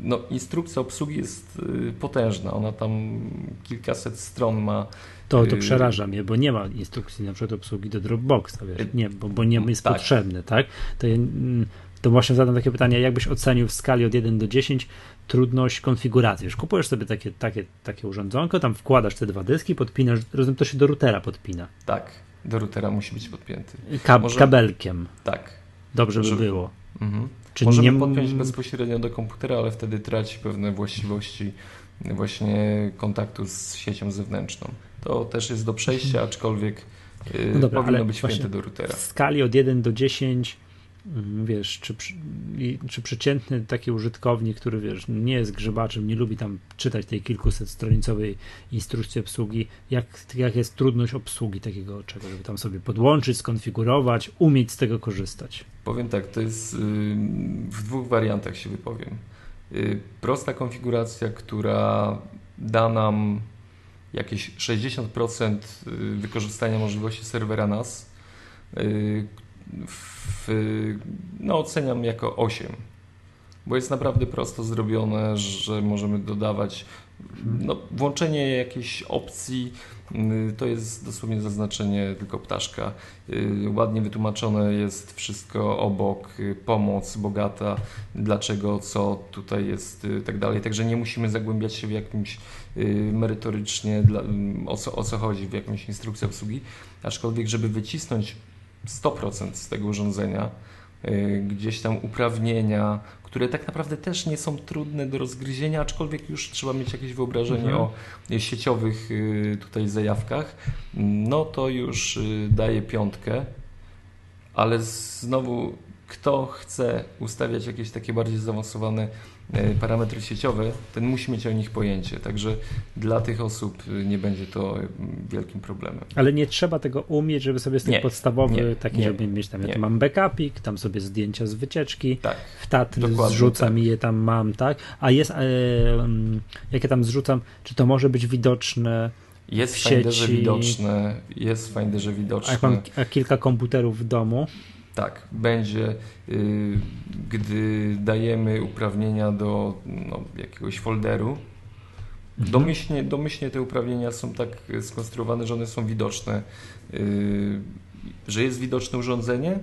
No, instrukcja obsługi jest y, potężna, ona tam kilkaset stron ma. To, to y, przeraża mnie, bo nie ma instrukcji na przykład obsługi do Dropboxa, wiesz, nie, bo, bo nie jest tak. potrzebny, tak? To mm, to właśnie zadam takie pytanie, jakbyś ocenił w skali od 1 do 10 trudność konfiguracji? Wiesz, kupujesz sobie takie, takie, takie urządzonko, tam wkładasz te dwa dyski, podpinasz, rozumiem, to się do routera podpina. Tak, do routera musi być podpięty. Kab Może... Kabelkiem. Tak. Dobrze by było. Mhm. Czy Możemy nie... podpiąć bezpośrednio do komputera, ale wtedy traci pewne właściwości właśnie kontaktu z siecią zewnętrzną. To też jest do przejścia, aczkolwiek y, no dobra, powinno być wpięte do routera. W skali od 1 do 10 mm, wiesz, czy, czy przeciętny taki użytkownik, który wiesz, nie jest grzebaczem, nie lubi tam czytać tej kilkuset stronicowej instrukcji obsługi, jak, jak jest trudność obsługi takiego czego, żeby tam sobie podłączyć, skonfigurować, umieć z tego korzystać? Powiem tak, to jest y, w dwóch wariantach się wypowiem. Y, prosta konfiguracja, która da nam jakieś 60% y, wykorzystania możliwości serwera NAS, w, no oceniam jako 8, bo jest naprawdę prosto zrobione, że możemy dodawać no, włączenie jakiejś opcji y, to jest dosłownie zaznaczenie tylko ptaszka. Y, ładnie wytłumaczone jest wszystko obok, y, pomoc bogata, dlaczego, co tutaj jest, tak dalej. Także nie musimy zagłębiać się w jakimś merytorycznie, o co, o co chodzi, w jakąś instrukcji obsługi. Aczkolwiek, żeby wycisnąć 100% z tego urządzenia, y, gdzieś tam uprawnienia, które tak naprawdę też nie są trudne do rozgryzienia, aczkolwiek już trzeba mieć jakieś wyobrażenie mhm. o sieciowych y, tutaj zajawkach, no to już y, daje piątkę, ale znowu kto chce ustawiać jakieś takie bardziej zaawansowane parametry sieciowe, ten musi mieć o nich pojęcie. Także dla tych osób e, nie będzie to e, wielkim problemem. Ale nie trzeba tego umieć, żeby sobie z tych podstawowych, taki, nie, żeby mieć tam, ja tu mam backupik, tam sobie zdjęcia z wycieczki, tak, w Tatry zrzucam tak. i je tam mam, tak? A jest, e, jak ja tam zrzucam, czy to może być widoczne jest w Finderze widoczne, jest w Finderze widoczne. A jak mam kilka komputerów w domu, tak, będzie, y, gdy dajemy uprawnienia do no, jakiegoś folderu. Mhm. Domyślnie, domyślnie te uprawnienia są tak skonstruowane, że one są widoczne, y, że jest widoczne urządzenie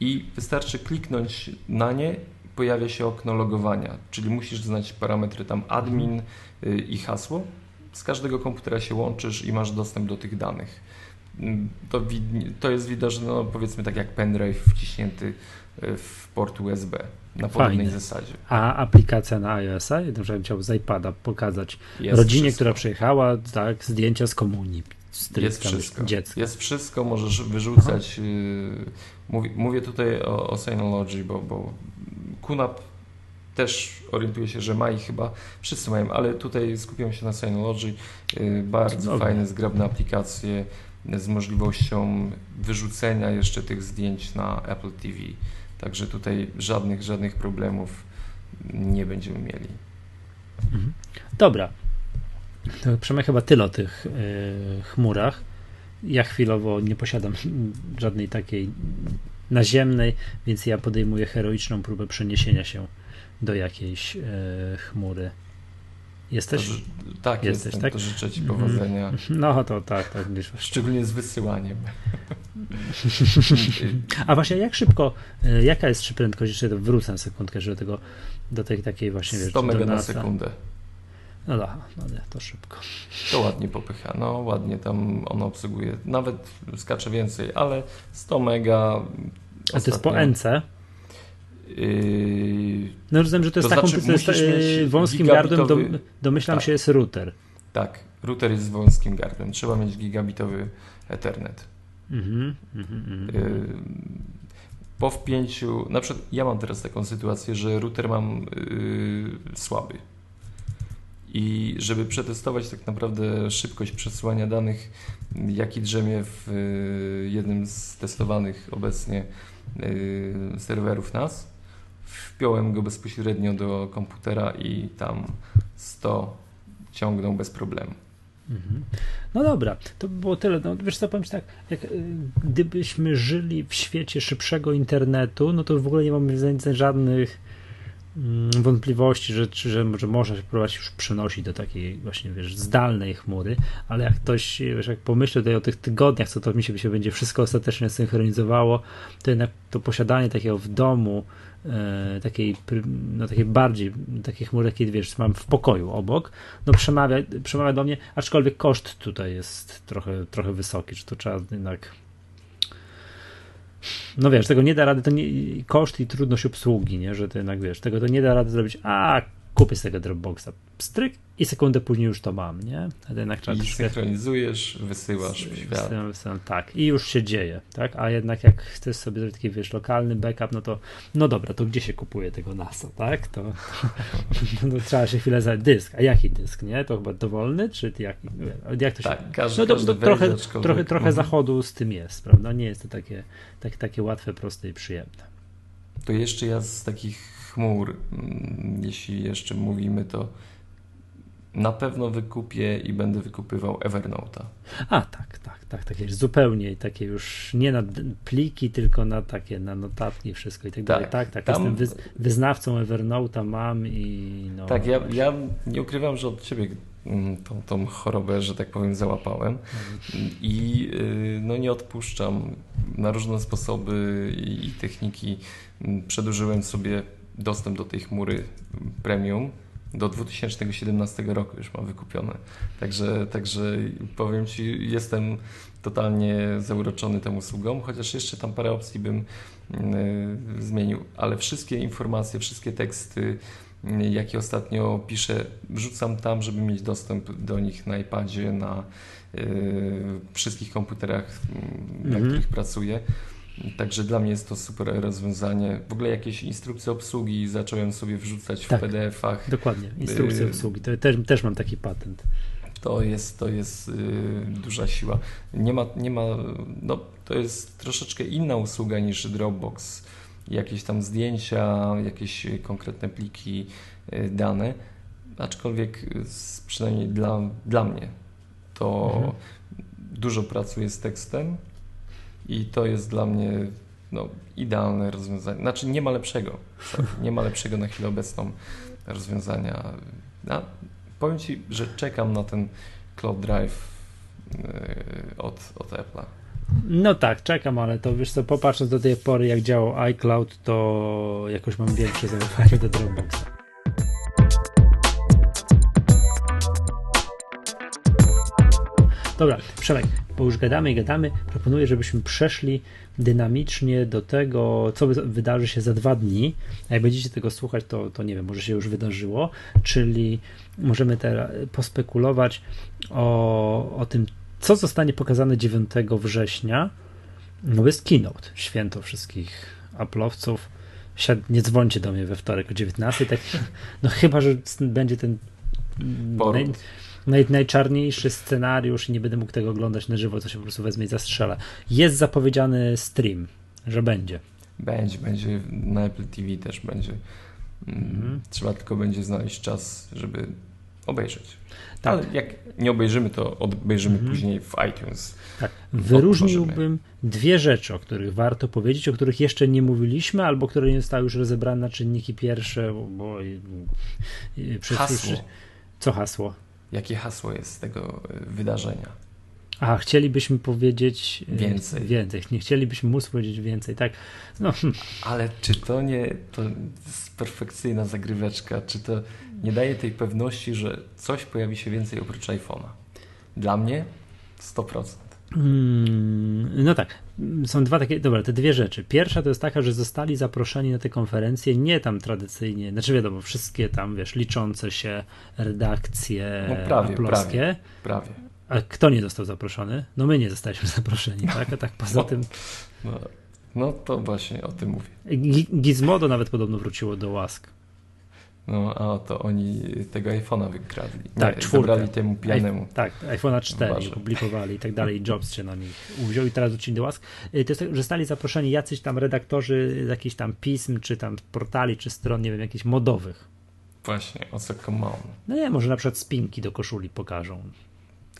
i wystarczy kliknąć na nie, pojawia się okno logowania, czyli musisz znać parametry tam admin y, i hasło. Z każdego komputera się łączysz i masz dostęp do tych danych to, to jest widoczne, no, powiedzmy tak jak pendrive wciśnięty e, w port USB na podobnej Fajne. zasadzie. A aplikacja na iOS-a, ja bym chciał z iPada pokazać jest rodzinie, wszystko. która przyjechała, tak, zdjęcia z komunii. Jest wszystko. Dziecka. Jest wszystko, możesz wyrzucać. Yy, mówię, mówię, tutaj o, o Synology, bo, bo QNAP też orientuję się, że ma i chyba wszyscy mają, ale tutaj skupiam się na Synology. Yy, bardzo fajne, zgrabne aplikacje z możliwością wyrzucenia jeszcze tych zdjęć na Apple TV. Także tutaj żadnych, żadnych problemów nie będziemy mieli. Mhm. Dobra. To Przemek chyba tyle o tych y, chmurach. Ja chwilowo nie posiadam (laughs) żadnej takiej naziemnej, więc ja podejmuję heroiczną próbę przeniesienia się do jakiejś y, chmury Jesteś? To, tak, Jesteś, jestem, tak? to życzę Ci powodzenia. No to tak, tak. Szczególnie z wysyłaniem. A właśnie jak szybko, e, jaka jest prędkość, jeszcze wrócę na sekundkę, że do tego, do tej takiej właśnie, 100 wiesz, na sekundę. No da, no nie, to szybko. To ładnie popycha, no ładnie tam ono obsługuje, nawet skacze więcej, ale 100 mega. A to jest po NC? Yy, no rozumiem, że to jest to taką znaczy, yy, wąskim gardłem, do, domyślam tak. się jest router. Tak, router jest wąskim gardłem. Trzeba mieć gigabitowy Ethernet. Mm -hmm, yy, po wpięciu, na przykład ja mam teraz taką sytuację, że router mam yy, słaby. I żeby przetestować tak naprawdę szybkość przesyłania danych, jaki drzemie w jednym z testowanych obecnie serwerów NAS, wpiąłem go bezpośrednio do komputera i tam 100 ciągnął bez problemu. Mhm. No dobra, to było tyle. No, wiesz co, powiem ci tak, jak, y, gdybyśmy żyli w świecie szybszego internetu, no to w ogóle nie mamy żadnych mm, wątpliwości, że, że, że można się próbować już przenosić do takiej właśnie, wiesz, zdalnej chmury, ale jak ktoś, wiesz, jak pomyślę tutaj o tych tygodniach, co to mi się, się będzie wszystko ostatecznie synchronizowało, to jednak to posiadanie takiego w domu, E, takiej, no takiej bardziej, takiej chmury, jakiej wiesz, mam w pokoju obok, no przemawia, przemawia do mnie, aczkolwiek koszt tutaj jest trochę, trochę wysoki, czy to trzeba jednak no wiesz, tego nie da rady, to nie, koszt i trudność obsługi, nie, że to jednak wiesz, tego to nie da rady zrobić, a kupię z tego Dropboxa, stryk i sekundę później już to mam, nie? Ale jednak trzeba I synchronizujesz, wysyłasz w świat. Wysyłam, wysyłam, tak, i już się dzieje, tak? A jednak jak chcesz sobie zrobić taki, wiesz, lokalny backup, no to, no dobra, to gdzie się kupuje tego NASA, tak? To, to, (laughs) to trzeba się chwilę za dysk. A jaki dysk, nie? To chyba dowolny, czy jaki? Jak to się... Tak, każdy, no to, to trochę, trochę, trochę mhm. zachodu z tym jest, prawda? Nie jest to takie, tak, takie łatwe, proste i przyjemne. To jeszcze ja z takich chmur, mm, jeśli jeszcze mówimy, to na pewno wykupię i będę wykupywał Evernote'a. A, tak, tak, tak, takie zupełnie takie już nie na pliki, tylko na takie, na notatki wszystko i tak, tak dalej. Tak, tak, tam... jestem wyznawcą Evernote'a, mam i no. Tak, ja, ja nie ukrywam, że od ciebie mm, tą, tą chorobę, że tak powiem, załapałem i y, no nie odpuszczam na różne sposoby i techniki. Mm, przedłużyłem sobie dostęp do tej chmury premium do 2017 roku już mam wykupione. Także, także powiem Ci, jestem totalnie zauroczony tą usługą, chociaż jeszcze tam parę opcji bym y, zmienił, ale wszystkie informacje, wszystkie teksty, y, jakie ostatnio piszę, wrzucam tam, żeby mieć dostęp do nich na iPadzie, na y, wszystkich komputerach, na mhm. których pracuję. Także dla mnie jest to super rozwiązanie. W ogóle jakieś instrukcje obsługi zacząłem sobie wrzucać w tak, PDF-ach. Dokładnie, instrukcje y obsługi. To też, też mam taki patent. To jest, to jest y duża siła. Nie ma, nie ma, no, to jest troszeczkę inna usługa niż Dropbox. Jakieś tam zdjęcia, jakieś konkretne pliki, y dane. Aczkolwiek przynajmniej dla, dla mnie to mhm. dużo pracuję z tekstem i to jest dla mnie no, idealne rozwiązanie. Znaczy nie ma lepszego. (laughs) Nie ma lepszego na chwilę obecną rozwiązania. Ja, powiem Ci, że czekam na ten Cloud Drive yy, od, od Apple'a. No tak, czekam, ale to wiesz co, popatrząc do tej pory jak działał iCloud, to jakoś mam większe zaufanie do Dropboxa. Dobra, Przemek, bo już gadamy i gadamy, proponuję, żebyśmy przeszli dynamicznie do tego, co wydarzy się za dwa dni. A jak będziecie tego słuchać, to, to nie wiem, może się już wydarzyło, czyli możemy teraz pospekulować o, o tym, co zostanie pokazane 9 września. No jest keynote, święto wszystkich Apple'owców. Nie dzwońcie do mnie we wtorek o 19. Tak, no chyba, że będzie ten naj, najczarniejszy scenariusz i nie będę mógł tego oglądać na żywo, to się po prostu wezmę i zastrzela. Jest zapowiedziany stream, że będzie. Będzie, będzie na Apple TV też będzie. Mhm. Trzeba tylko będzie znaleźć czas, żeby obejrzeć. Tak. Ale jak nie obejrzymy, to obejrzymy mhm. później w iTunes. Tak. Wyróżniłbym dwie rzeczy, o których warto powiedzieć, o których jeszcze nie mówiliśmy, albo które nie zostały już rozebrane na czynniki pierwsze, bo hasło. Co hasło? Jakie hasło jest z tego e, wydarzenia. A, chcielibyśmy powiedzieć e, więcej. Więcej. Nie chcielibyśmy móc powiedzieć więcej, tak? No. (laughs) Ale czy to nie to jest perfekcyjna zagryweczka? Czy to nie daje tej pewności, że coś pojawi się więcej oprócz iPhone'a? Dla mnie 100%. Hmm, no tak, są dwa takie, dobra, te dwie rzeczy. Pierwsza to jest taka, że zostali zaproszeni na te konferencje nie tam tradycyjnie, znaczy wiadomo, wszystkie tam, wiesz, liczące się redakcje no prawie, prawie, prawie. A kto nie został zaproszony? No my nie zostaliśmy (laughs) zaproszeni, tak? A tak poza no, tym... No, no to właśnie o tym mówię. Gizmodo nawet podobno wróciło do łask. No, a to oni tego iPhone'a wykradli. Tak, czwórkę. temu pijanemu. Tak, iPhone'a 4 Uważam. publikowali i tak dalej. Jobs się na nich uwziął i teraz uczynił do łask. Y, to jest tak, że stali zaproszeni jacyś tam redaktorzy jakichś tam pism, czy tam portali, czy stron, nie wiem, jakichś modowych. Właśnie, o co come on. No nie, może na przykład spinki do koszuli pokażą.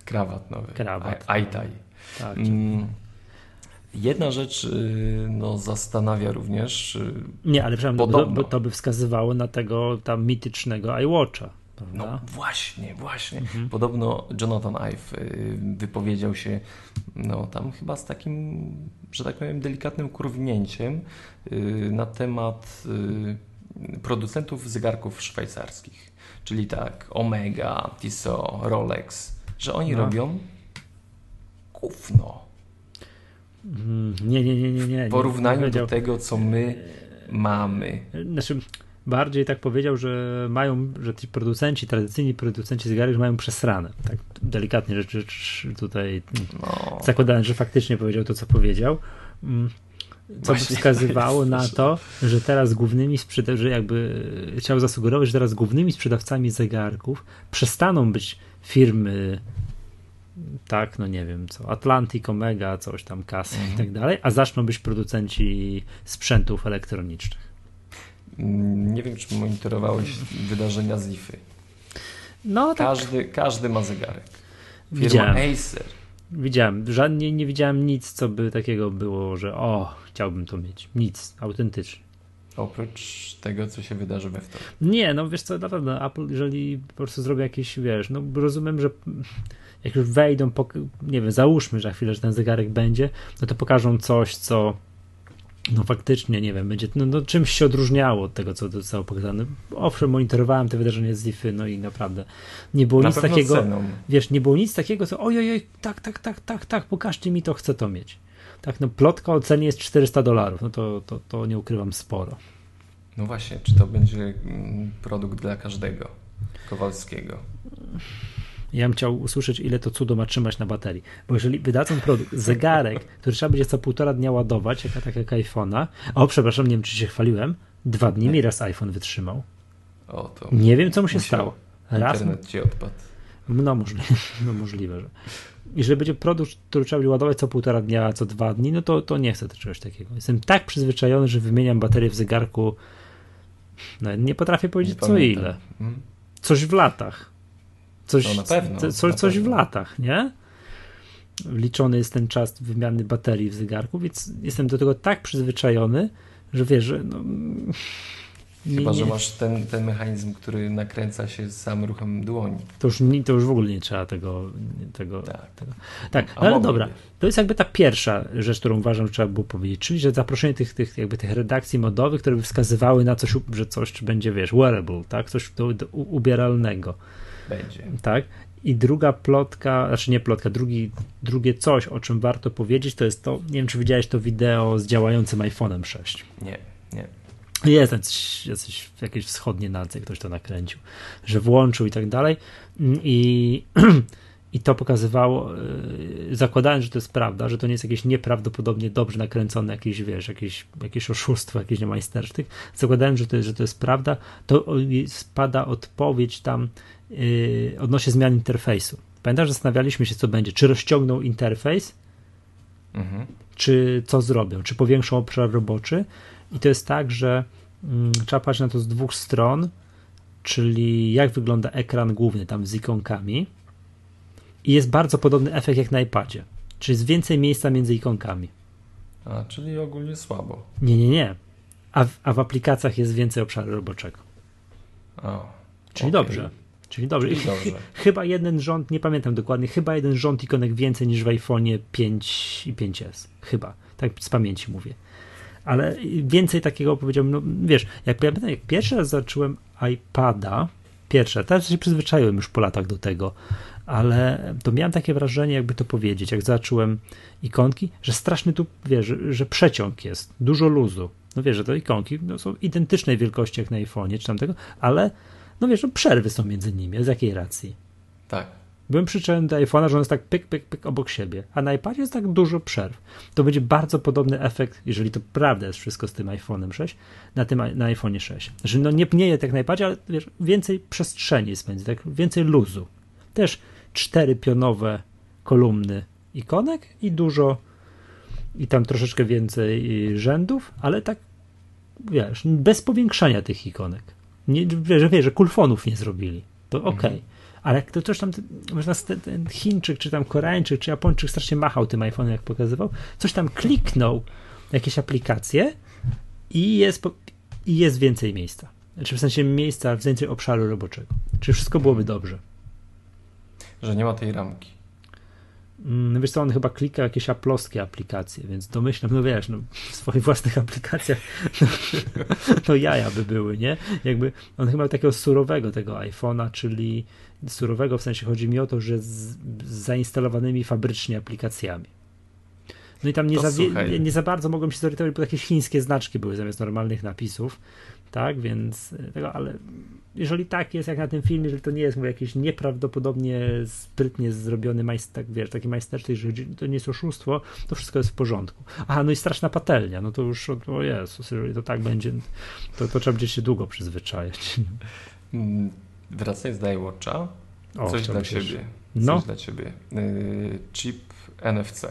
Krawat nowy. Krawat. Aitai. Tak. Mm. Jedna rzecz y, no, zastanawia również. Y, Nie, ale przepraszam, to, to by wskazywało na tego tam mitycznego iWatcha. Prawda? No właśnie, właśnie. Mhm. Podobno Jonathan Ive y, wypowiedział się no tam chyba z takim, że tak powiem, delikatnym kurwnięciem na temat producentów zegarków szwajcarskich. Czyli tak, Omega, Tissot, Rolex, że oni no. robią gówno nie, nie, nie, nie. nie w porównaniu nie do tego, co my mamy. Znaczy, bardziej tak powiedział, że mają, że ci producenci, tradycyjni producenci zegarek mają przesrane. Tak delikatnie rzeczy tutaj no. zakładając, że faktycznie powiedział to, co powiedział. Mm, co by wskazywało (laughs) na to, że teraz głównymi sprzedawcami, że jakby chciał zasugerować, że teraz głównymi sprzedawcami zegarków przestaną być firmy tak, no nie wiem co, Atlantic, Omega, coś tam, Casio mhm. i tak dalej, a zaczną być producenci sprzętów elektronicznych. Mm, nie wiem, czy monitorowałeś wydarzenia z IFY. No, tak. każdy, tak. każdy ma zegarek. Firma Widziałem. Acer Widziałem, żadnie nie widziałem nic, co by takiego było, że o, chciałbym to mieć. Nic, autentycznie. Oprócz tego, co się wydarzy we wtorek. Nie, no wiesz co, naprawdę Apple, jeżeli po prostu zrobi jakieś, wiesz, no rozumiem, że jak już wejdą, nie wiem, załóżmy, że za chwilę, że ten zegarek będzie, no to pokażą coś, co no faktycznie, nie wiem, będzie no, no, czymś się odróżniało od tego, co zostało pokazane. Owszem, monitorowałem te wydarzenia z IFY, no i naprawdę nie było Na nic takiego, ceną. wiesz, nie było nic takiego, co ojej, tak, tak, tak, tak, tak, pokażcie mi to, chcę to mieć. Tak, no plotka o cenie jest 400 dolarów, no to, to, to nie ukrywam sporo. No właśnie, czy to będzie mm, produkt dla każdego Kowalskiego? Ja bym chciał usłyszeć, ile to cudo ma trzymać na baterii. Bo jeżeli wydadzą produkt, zegarek, który trzeba będzie co półtora dnia ładować, jaka tak jak iPhone'a, o przepraszam, nie wiem czy się chwaliłem, dwa dni mi raz iPhone wytrzymał. O, to nie wiem, co mu się stało. Raz. Internet ci odpadł. No możliwe, (laughs) no możliwe, że. Jeżeli będzie produkt, który trzeba będzie ładować co półtora dnia, co dwa dni, no to, to nie chcę czegoś takiego. Jestem tak przyzwyczajony, że wymieniam baterię w zegarku. No, nie potrafię powiedzieć nie co pamiętam. ile. Hmm? Coś w latach. Coś, no pewno, co, coś, coś w latach, nie? Liczony jest ten czas wymiany baterii w zegarku, więc jestem do tego tak przyzwyczajony, że wiesz, że no, Chyba, nie, że masz ten, ten mechanizm, który nakręca się sam ruchem dłoni. To już, to już w ogóle nie trzeba tego. tego tak, tego. tak ale dobra. To jest jakby ta pierwsza rzecz, którą uważam, że trzeba było powiedzieć, czyli że zaproszenie tych, tych, jakby tych redakcji modowych, które by wskazywały na coś, że coś będzie, wiesz, wearable, tak? Coś do, do ubieralnego. Będzie. Tak. I druga plotka, znaczy nie plotka, drugi, drugie coś, o czym warto powiedzieć, to jest to, nie wiem, czy widziałeś to wideo z działającym iPhone'em 6. Nie, nie. Jest jacyś, jacyś jakieś wschodnie nacje, ktoś to nakręcił, że włączył i tak dalej. I, (clears throat) i to pokazywało, yy, zakładając, że to jest prawda, że to nie jest jakieś nieprawdopodobnie dobrze nakręcone, jakieś, wiesz, jakieś, jakieś oszustwo, jakieś majstersztyk, zakładając, że to, że to jest prawda, to spada odpowiedź tam odnośnie zmian interfejsu. Pamiętasz, zastanawialiśmy się, co będzie, czy rozciągną interfejs, mhm. czy co zrobią, czy powiększą obszar roboczy, i to jest tak, że mm, trzeba patrzeć na to z dwóch stron, czyli jak wygląda ekran główny tam z ikonkami. I jest bardzo podobny efekt jak na iPadzie, czyli jest więcej miejsca między ikonkami. A, czyli ogólnie słabo. Nie, nie, nie. A w, a w aplikacjach jest więcej obszaru roboczego. A, czyli okay. dobrze. Czyli dobrze. Czyli dobrze. (laughs) Chyba jeden rząd, nie pamiętam dokładnie, chyba jeden rząd ikonek więcej niż w iPhone'ie 5 i 5S. Chyba. Tak z pamięci mówię ale więcej takiego powiedziałbym, no wiesz, jak, jak pierwszy raz zacząłem iPada, pierwsze, teraz się przyzwyczaiłem już po latach do tego, ale to miałem takie wrażenie, jakby to powiedzieć, jak zacząłem ikonki, że straszny tu, wiesz, że, że przeciąg jest, dużo luzu. No wiesz, że te ikonki no, są identycznej wielkości jak na iPhone'ie czy tamtego, ale no wiesz, no przerwy są między nimi, z jakiej racji? Tak. Byłem przyczepiony do iPhone'a, że on jest tak pyk, pyk, pyk obok siebie, a na iPadzie jest tak dużo przerw. To będzie bardzo podobny efekt, jeżeli to prawda jest wszystko z tym iPhone'em 6, na tym na iPhone'ie 6. Że no nie pnieje tak na iPadzie, ale wiesz, więcej przestrzeni spędzi, tak więcej luzu. Też cztery pionowe kolumny ikonek i dużo i tam troszeczkę więcej rzędów, ale tak wiesz, bez powiększania tych ikonek. Nie, wiesz, wiesz, że kulfonów nie zrobili. To okej. Okay. Mhm ale to coś tam, można ten Chińczyk, czy tam Koreańczyk, czy Japończyk strasznie machał tym iPhone'em, jak pokazywał, coś tam kliknął, jakieś aplikacje i jest, i jest więcej miejsca. Znaczy w sensie miejsca, więcej obszaru roboczego. Czy wszystko byłoby dobrze? Że nie ma tej ramki. Mm, wiesz co, on chyba klika jakieś aploskie aplikacje, więc domyślam, no wiesz, no, w swoich własnych aplikacjach no, (laughs) to jaja by były, nie? Jakby on chyba takiego surowego tego iPhone'a, czyli surowego w sensie chodzi mi o to, że z, zainstalowanymi fabrycznie aplikacjami. No i tam nie za, nie, nie za, bardzo mogłem się zorientować, bo jakieś chińskie znaczki były zamiast normalnych napisów. tak, więc tego, ale jeżeli tak jest jak na tym filmie, że to nie jest mówię, jakieś nieprawdopodobnie sprytnie zrobiony majster, wiesz, taki majstersztyk, że to nie jest oszustwo, to wszystko jest w porządku. Aha, no i straszna patelnia, no to już, o Jezus, jeżeli to tak będzie, to, to trzeba będzie się długo przyzwyczajać. Mm, wracając do iWatcha, o, coś dla Ciebie. Coś no. dla Ciebie. Yy, chip NFC,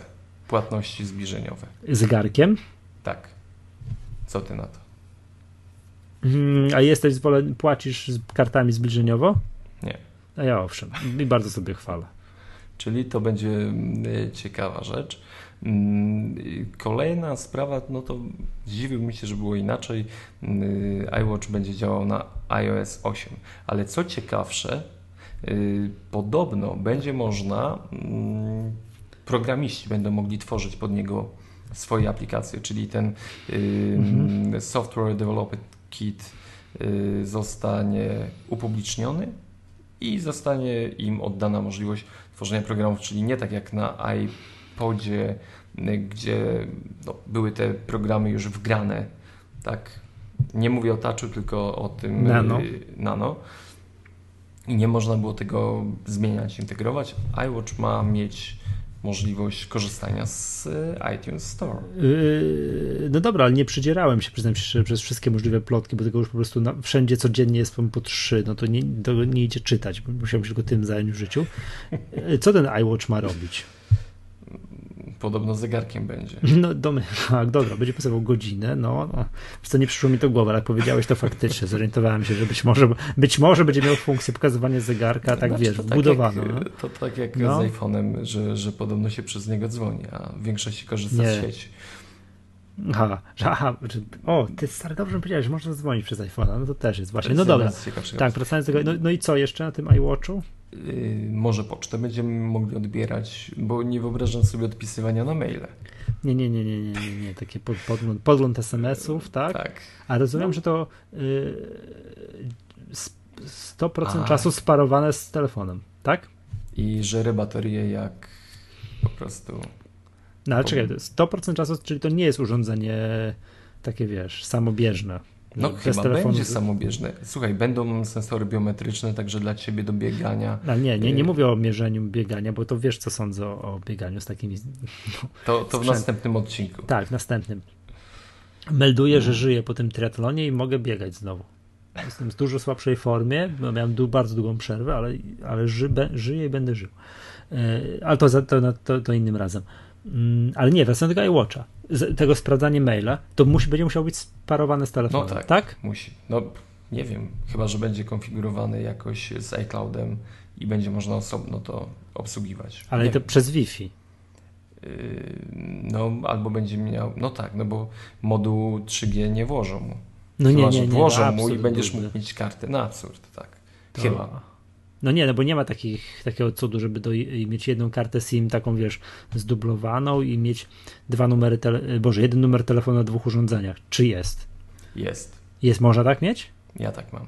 płatności zbliżeniowe. Zegarkiem? Tak. Co Ty na to? Hmm, a jesteś zwolen, płacisz z kartami zbliżeniowo? Nie. A ja owszem. I bardzo sobie chwalę. Czyli to będzie mm, ciekawa rzecz. Mm, kolejna sprawa, no to zdziwiłbym się, że było inaczej. Mm, iWatch będzie działał na iOS 8, ale co ciekawsze, y, podobno będzie można, programiści będą mogli tworzyć pod niego swoje aplikacje, czyli ten mhm. Software Development Kit y, zostanie upubliczniony i zostanie im oddana możliwość tworzenia programów, czyli nie tak jak na iPodzie, y, gdzie no, były te programy już wgrane, tak? Nie mówię o touchu, tylko o tym nano. Y, nano. I nie można było tego zmieniać, integrować. iWatch ma mieć możliwość korzystania z e, iTunes Store. Yy, no dobra, ale nie przydzierałem się, przyznam się, przez wszystkie możliwe plotki, bo tego już po prostu na, wszędzie codziennie jest po trzy, no to nie, to nie idzie czytać, bo musiałem się tylko tym zająć w życiu. Yy, co ten iWatch ma robić? Podobno zegarkiem będzie. (laughs) No (laughs) tak, dobra, będzie pasował godzinę, no, no. Co nie przyszło mi to głowa, ale jak powiedziałeś to faktycznie, (laughs) zorientowałem się, że być może, być może będzie miał funkcję pokazywania zegarka, tak znaczy, wiesz, wbudowano. Tak no. To tak jak no. z iPhone'em, że, że podobno się przez niego dzwoni, a w większości korzysta nie. z sieci. Aha, że, aha, że, o, ty stary, dobrze powiedziałeś, że można dzwonić przez iPhone'a, no to też jest właśnie, no dobra. Tak, wracając do tego, no, no i co jeszcze na tym iWatchu? Yy, może pocztę będziemy mogli odbierać, bo nie wyobrażam sobie odpisywania na maile. Nie, nie, nie, nie, nie, nie, nie. takie pod, podgląd, podgląd SMS-ów, tak? Tak. A rozumiem, no. że to yy, 100% A. czasu sparowane z telefonem, tak? I żere baterię jak po prostu... No ale czekaj, 100% czasu, czyli to nie jest urządzenie takie, wiesz, samobieżne. No chyba telefonu... będzie samobieżne. Słuchaj, będą sensory biometryczne także dla ciebie do biegania. No nie, nie, nie y- mówię o mierzeniu biegania, bo to wiesz, co sądzę o, o bieganiu z takimi. No, to, to w następnym odcinku. Tak, w następnym. Melduję, że żyję po tym triatlonie i mogę biegać znowu. Jestem w dużo słabszej formie, bo miałem bardzo długą przerwę, ale, ale ży, żyję i będę żył. Y, ale to, to, to, to innym razem. Mm, ale nie, wracając do iWatcha tego sprawdzanie maila, to musi, będzie musiało być sparowane z telefonem, no tak, tak? musi. No nie wiem, chyba, że będzie konfigurowany jakoś z iCloudem i będzie można osobno to obsługiwać. Ale nie to wiem. przez Wi-Fi. Yy, no, albo będzie miał, no tak, no bo moduł 3G nie włożą mu. No Chyba, nie, nie, nie. Włożą no, mu i będziesz mógł mieć kartę na absurd, tak. To... Chyba. No nie, no bo nie ma takich, takiego cudu, żeby do, mieć jedną kartę SIM taką, wiesz, zdublowaną i mieć dwa numery, tele, Boże, jeden numer telefonu na dwóch urządzeniach. Czy jest? Jest. Jest, można tak mieć? Ja tak mam.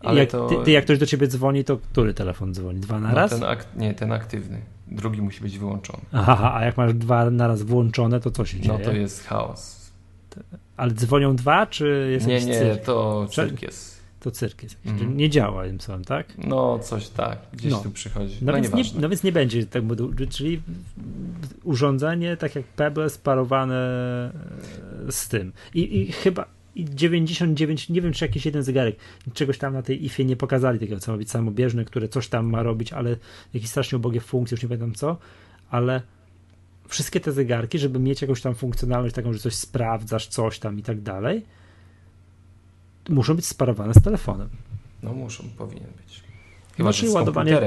Ale jak, to... ty, ty, jak ktoś do ciebie dzwoni, to który telefon dzwoni? Dwa na no, raz? Ten ak- nie, ten aktywny. Drugi musi być wyłączony. Aha, a jak masz dwa na raz włączone, to co się no dzieje? No to jest chaos. Ale dzwonią dwa, czy jest Nie, nie, cyrk? to cyrk jest to cyrk jest. Mm. Nie działa im sam, tak? No, coś tak, gdzieś no. tu przychodzi. No, no, więc nie, no więc nie będzie tak, czyli urządzenie tak jak Pebble sparowane e, z tym. I, i chyba i 99, nie wiem czy jakiś jeden zegarek, czegoś tam na tej IFie nie pokazali takiego, co ma być samobieżne, które coś tam ma robić, ale jakieś strasznie ubogie funkcje, już nie pamiętam co, ale wszystkie te zegarki, żeby mieć jakąś tam funkcjonalność taką, że coś sprawdzasz, coś tam i tak dalej, muszą być sparowane z telefonem. No muszą, powinien być. Chyba, znaczy, że z ładowanie...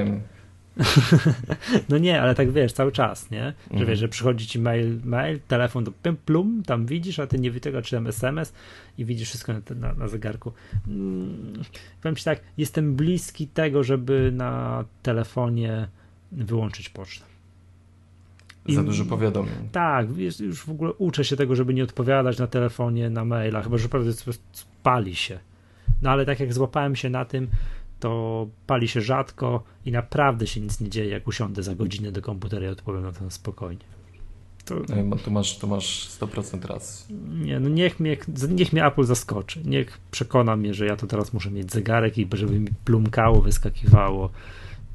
(laughs) no nie, ale tak wiesz, cały czas, nie? Że mhm. wiesz, że przychodzi ci mail, mail telefon do pim, plum, tam widzisz, a ty nie wytyka, czy tam SMS i widzisz wszystko na, na, na zegarku. Hmm, powiem ci tak, jestem bliski tego, żeby na telefonie wyłączyć pocztę. I, Za dużo powiadomień. Tak, już w ogóle uczę się tego, żeby nie odpowiadać na telefonie, na mailach, chyba że naprawdę pali się. No ale tak jak złapałem się na tym, to pali się rzadko i naprawdę się nic nie dzieje, jak usiądę za godzinę do komputera i odpowiem na to spokojnie. To... No, tu, masz, tu masz 100% racji. Nie, no niech mnie, niech mnie Apple zaskoczy. Niech przekona mnie, że ja to teraz muszę mieć zegarek i żeby mi plumkało, wyskakiwało.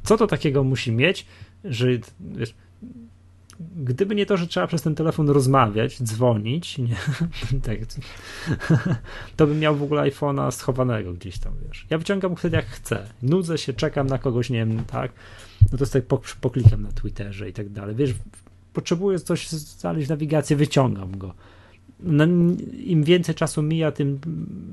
Co to takiego musi mieć, że wiesz, gdyby nie to, że trzeba przez ten telefon rozmawiać, dzwonić, nie, (laughs) tak, (laughs) to bym miał w ogóle iPhone'a schowanego gdzieś tam, wiesz. Ja wyciągam wtedy jak chcę. Nudzę się, czekam na kogoś, nie wiem, tak. No to sobie poklikam na Twitterze i tak dalej. Wiesz, potrzebuję coś znaleźć nawigację, wyciągam go. No, Im więcej czasu mija, tym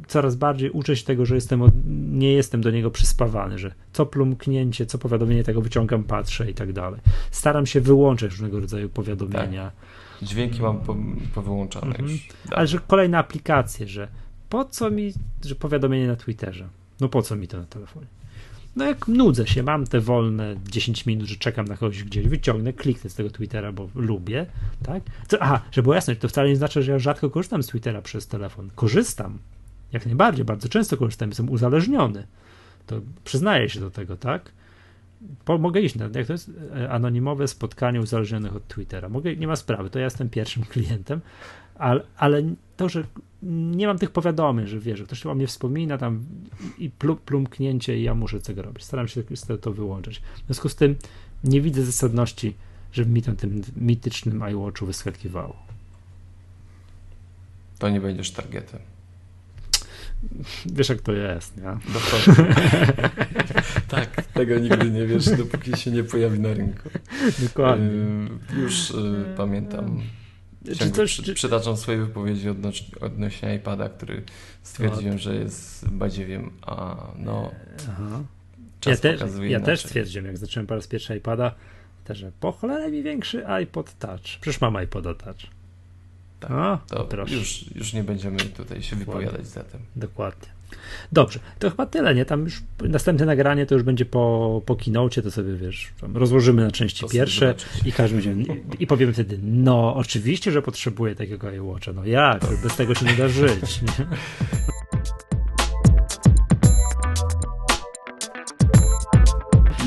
coraz bardziej uczę się tego, że jestem od, nie jestem do niego przyspawany, że co plumknięcie, co powiadomienie tego wyciągam, patrzę i tak dalej. Staram się wyłączać różnego rodzaju powiadomienia. Tak. Dźwięki mam po, powyłączane mhm. już. Tak. Ale że kolejne aplikacje, że po co mi, że powiadomienie na Twitterze? No po co mi to na telefonie? No jak nudzę się, mam te wolne 10 minut, że czekam na kogoś gdzieś, wyciągnę, kliknę z tego Twittera, bo lubię, tak? Co, aha, żeby było jasne, to wcale nie znaczy, że ja rzadko korzystam z Twittera przez telefon. Korzystam, jak najbardziej, bardzo często korzystam, jestem uzależniony. To przyznaję się do tego, tak? Po, mogę iść na, jak to jest e, anonimowe spotkanie uzależnionych od Twittera. Mogę, nie ma sprawy, to ja jestem pierwszym (laughs) klientem, ale, ale to, że nie mam tych powiadomień, że wiesz, że ktoś o mnie wspomina tam i plumknięcie i ja muszę tego robić. Staram się to wyłączyć. W związku z tym nie widzę zasadności, żeby mi tam tym mitycznym iWatchu wyskakiwało. To nie będziesz targetem. Wiesz, jak to jest, nie? (laughs) Tak, tego nigdy nie wiesz, dopóki się nie pojawi na rynku. Dokładnie. Już yy, pamiętam czy coś, przy, czy... Przytaczam swoje wypowiedzi odnośnie, odnośnie iPada, który stwierdziłem, no. że jest badziewiem, a no Aha. czas ja też, Ja też stwierdziłem, jak zacząłem po raz pierwszy iPada, też, że po cholerę mi większy iPod Touch. Przecież mam iPoda Touch. Tak, a, to już, już nie będziemy tutaj się wypowiadać za tym. Dokładnie. Dobrze, to chyba tyle, nie? Tam już następne nagranie to już będzie po, po keynote, to sobie wiesz, rozłożymy na części to pierwsze i każdy będzie, i, i powiemy wtedy, no oczywiście, że potrzebuję takiego iWatcha, no jak, bez tego się nie da żyć. Nie?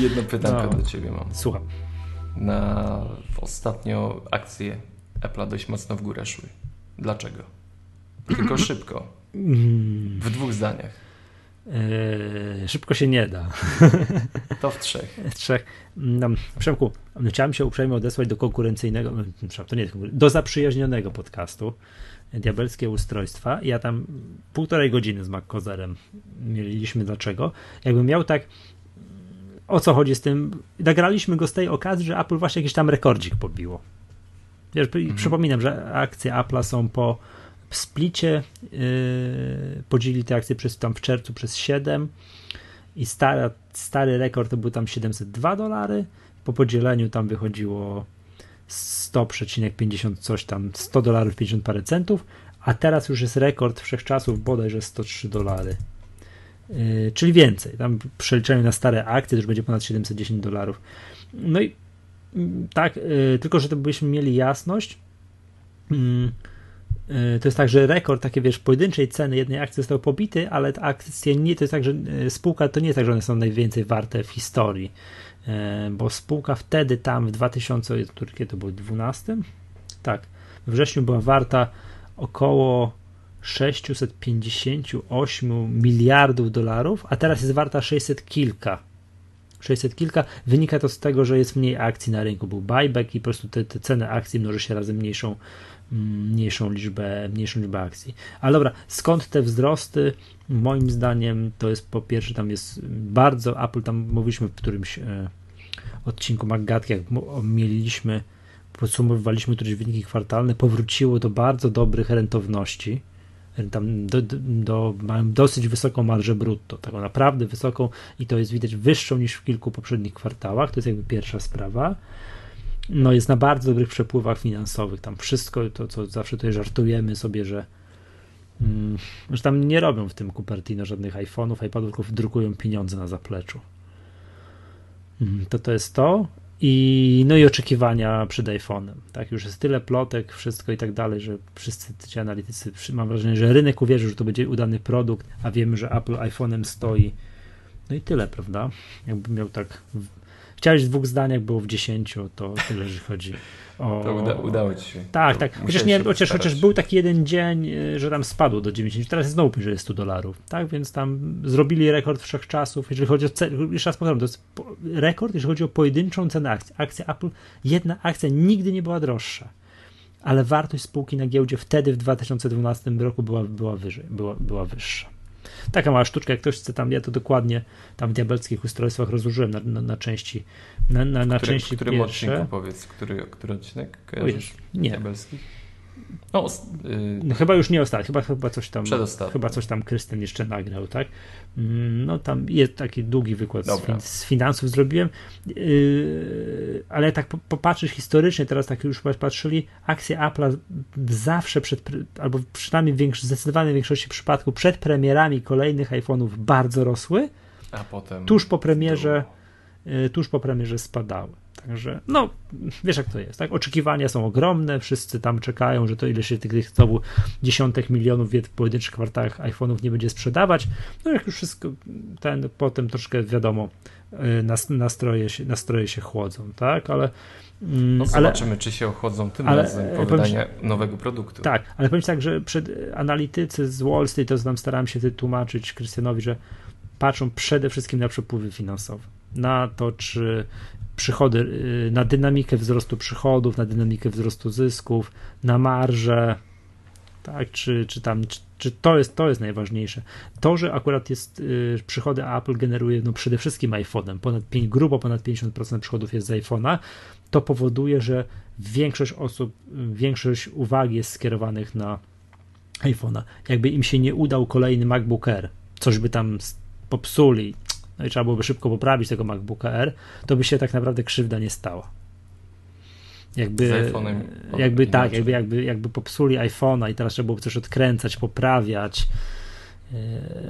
Jedno pytanie no, do ciebie mam. Słucham. Na ostatnio akcje Apple'a dość mocno w górę szły. Dlaczego? Tylko (clears throat) szybko. W dwóch zdaniach. Eee, szybko się nie da. To w trzech. W (laughs) trzech. No, Przemku, chciałem się uprzejmie odesłać do konkurencyjnego, to nie do zaprzyjaźnionego podcastu Diabelskie Ustrojstwa. Ja tam półtorej godziny z MacCozerem mieliśmy dlaczego. Jakbym miał tak o co chodzi z tym, nagraliśmy go z tej okazji, że Apple właśnie jakiś tam rekordzik pobiło. Wiesz, mhm. Przypominam, że akcje Apple'a są po w splicie yy, podzielili te akcje przez, tam w czerwcu przez 7 i stary, stary rekord to był tam 702 dolary, po podzieleniu tam wychodziło 100,50 coś tam, 100 dolarów 50 parę centów, a teraz już jest rekord wszechczasów bodajże 103 dolary. Yy, czyli więcej. Tam przeliczeniu na stare akcje już będzie ponad 710 dolarów. No i mm, tak, yy, tylko że to byśmy mieli jasność. Yy, to jest tak, że rekord takie, wiesz, pojedynczej ceny jednej akcji został pobity, ale akcje nie, to jest tak, że e, spółka to nie jest tak, że one są najwięcej warte w historii, e, bo spółka wtedy tam w 2000, kiedy to było 12? Tak, w wrześniu była warta około 658 miliardów dolarów, a teraz jest warta 600 kilka. 600 kilka. Wynika to z tego, że jest mniej akcji na rynku. Był buyback i po prostu te, te ceny akcji mnoży się razy mniejszą mniejszą liczbę, mniejszą liczbę akcji. Ale dobra, skąd te wzrosty? Moim zdaniem to jest po pierwsze, tam jest bardzo, Apple tam mówiliśmy w którymś e, odcinku McGatki, jak mieliśmy, podsumowywaliśmy któreś wyniki kwartalne, powróciło do bardzo dobrych rentowności. Tam do, do, do, mają dosyć wysoką marżę brutto, taką naprawdę wysoką i to jest widać wyższą niż w kilku poprzednich kwartałach. To jest jakby pierwsza sprawa no jest na bardzo dobrych przepływach finansowych. Tam wszystko, to co zawsze tutaj żartujemy sobie, że, mm, że tam nie robią w tym Cupertino żadnych iPhone'ów, iPadów, tylko drukują pieniądze na zapleczu. Mm, to to jest to. I, no i oczekiwania przed iPhone'em. Tak, już jest tyle plotek, wszystko i tak dalej, że wszyscy ci analitycy, mam wrażenie, że rynek uwierzy, że to będzie udany produkt, a wiemy, że Apple iPhone'em stoi. No i tyle, prawda? Jakbym miał tak chciałeś w dwóch zdaniach, było w dziesięciu, to tyle, że chodzi o... (laughs) To uda, udało ci się. Tak, tak. Chociaż, nie, chociaż, chociaż był taki jeden dzień, y, że tam spadło do 90, teraz jest znowu że jest 100 dolarów, tak? Więc tam zrobili rekord wszechczasów, jeżeli chodzi o cenę, jeszcze raz powtarzam, to jest rekord, jeżeli chodzi o pojedynczą cenę akcji. Akcja Apple, jedna akcja nigdy nie była droższa ale wartość spółki na giełdzie wtedy w 2012 roku była, była, wyżej, była, była wyższa. Taka mała sztuczka, jak ktoś chce tam, ja to dokładnie tam w diabelskich ustrojstwach rozłożyłem na, na, na części na, na, na który, części w którym pierwsze. odcinku powiedz, który, który odcinek kojarzysz? nie. Diabelskich? No, yy, no, chyba już nie ostatni, chyba, chyba coś tam. Chyba coś tam Krystian jeszcze nagrał, tak? Mm, no tam jest taki długi wykład z, fin z, finansów zrobiłem, yy, ale tak popatrzysz historycznie, teraz tak już patrzyli, akcje Apple'a zawsze przed, albo przynajmniej w większości, zdecydowanej większości przypadków przed premierami kolejnych iPhone'ów bardzo rosły, a potem tuż po premierze, yy, tuż po premierze spadały. Także, no, wiesz jak to jest, tak? Oczekiwania są ogromne, wszyscy tam czekają, że to ile się tych znowu dziesiątek milionów w pojedynczych kwartałach iPhone'ów nie będzie sprzedawać. No jak już wszystko, ten, potem troszkę wiadomo, y, nastroje się, nastroje się chłodzą, tak? Ale mm, no zobaczymy, ale, czy się ochłodzą tym ale, razem po wydaniu nowego produktu. Tak, ale powiem tak, że przed analitycy z Wall Street, to tam starałem się tłumaczyć Krystianowi, że patrzą przede wszystkim na przepływy finansowe, na to, czy przychody, y, na dynamikę wzrostu przychodów, na dynamikę wzrostu zysków, na marże, tak, czy, czy tam, czy, czy, to jest, to jest najważniejsze. To, że akurat jest, y, przychody Apple generuje, no przede wszystkim iPhone'em, ponad 5, grubo ponad 50% przychodów jest z iPhone'a, to powoduje, że większość osób, większość uwagi jest skierowanych na iPhone'a. Jakby im się nie udał kolejny MacBook Air, coś by tam popsuli, no i trzeba byłoby szybko poprawić tego MacBooka R, to by się tak naprawdę krzywda nie stała. Jakby, jakby tak, jakby, jakby, jakby popsuli iPhone'a i teraz trzeba byłoby coś odkręcać, poprawiać, e,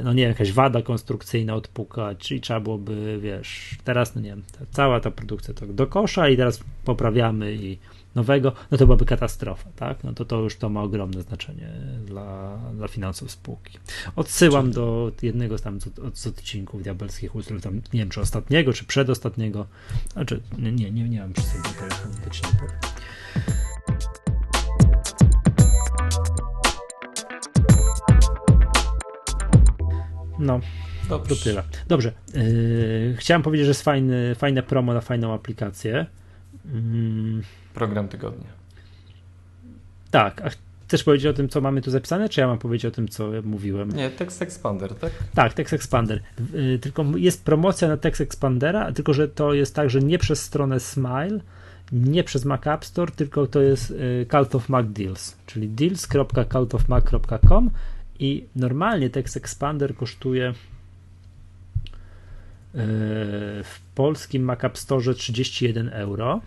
no nie jakaś wada konstrukcyjna odpukać, czyli trzeba byłoby, wiesz, teraz, no nie wiem, ta, cała ta produkcja to do kosza i teraz poprawiamy i nowego, no to byłaby katastrofa, tak? No to to już to ma ogromne znaczenie dla, dla finansów spółki. Odsyłam do jednego z tam z, z odcinków diabelskich ustrojów, tam nie wiem czy ostatniego, czy przedostatniego, znaczy nie, nie, nie, nie mam przy sobie, to już faktycznie powiem. No, Dobrze. to tyle. Dobrze. Yy, chciałem powiedzieć, że jest fajny, fajne promo na fajną aplikację. Yy, program tygodnia. Tak, a chcesz powiedzieć o tym, co mamy tu zapisane, czy ja mam powiedzieć o tym, co mówiłem? Nie, Text Expander, tak? Tak, Text Expander. Y, tylko jest promocja na Text Expandera, tylko że to jest tak, że nie przez stronę Smile, nie przez Mac App Store, tylko to jest y, Cult of Mac Deals, czyli deals.cultofmac.com i normalnie Text Expander kosztuje y, w polskim Mac App Store 31 euro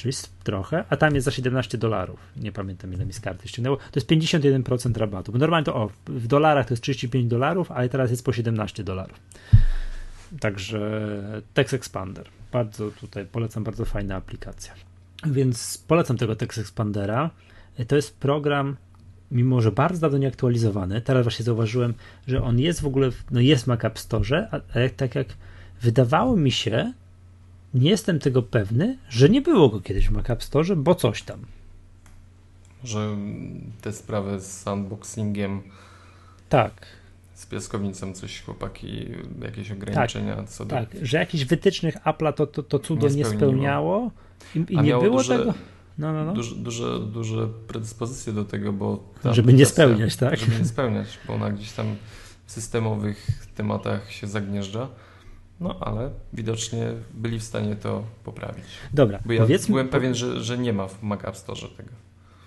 czyli trochę, a tam jest za 17 dolarów. Nie pamiętam ile mi z karty ściągnęło. To jest 51% rabatu. Bo normalnie to o, w dolarach to jest 35 dolarów, ale teraz jest po 17 dolarów. Także Text Expander. Bardzo tutaj polecam, bardzo fajna aplikacja. Więc polecam tego Text Expandera. To jest program, mimo że bardzo dawno nieaktualizowany. Teraz właśnie zauważyłem, że on jest w ogóle, no jest w Mac App Store, a tak jak wydawało mi się, nie jestem tego pewny, że nie było go kiedyś w Mac App Store, bo coś tam. Że te sprawy z unboxingiem. Tak. Z piaskownicą coś chłopaki, jakieś ograniczenia tak, co do... Tak, że jakichś wytycznych Apple'a to, to, to cudo nie, nie spełniało i, i nie było duże, tego. No, no, no. Duże, duże, duże predyspozycje do tego, bo. Żeby nie spełniać, tak? Żeby nie spełniać, bo ona gdzieś tam w systemowych tematach się zagnieżdża. No ale widocznie byli w stanie to poprawić. Dobra, Bo ja powiedzmy, byłem pewien, że, że nie ma w Mac App Store tego.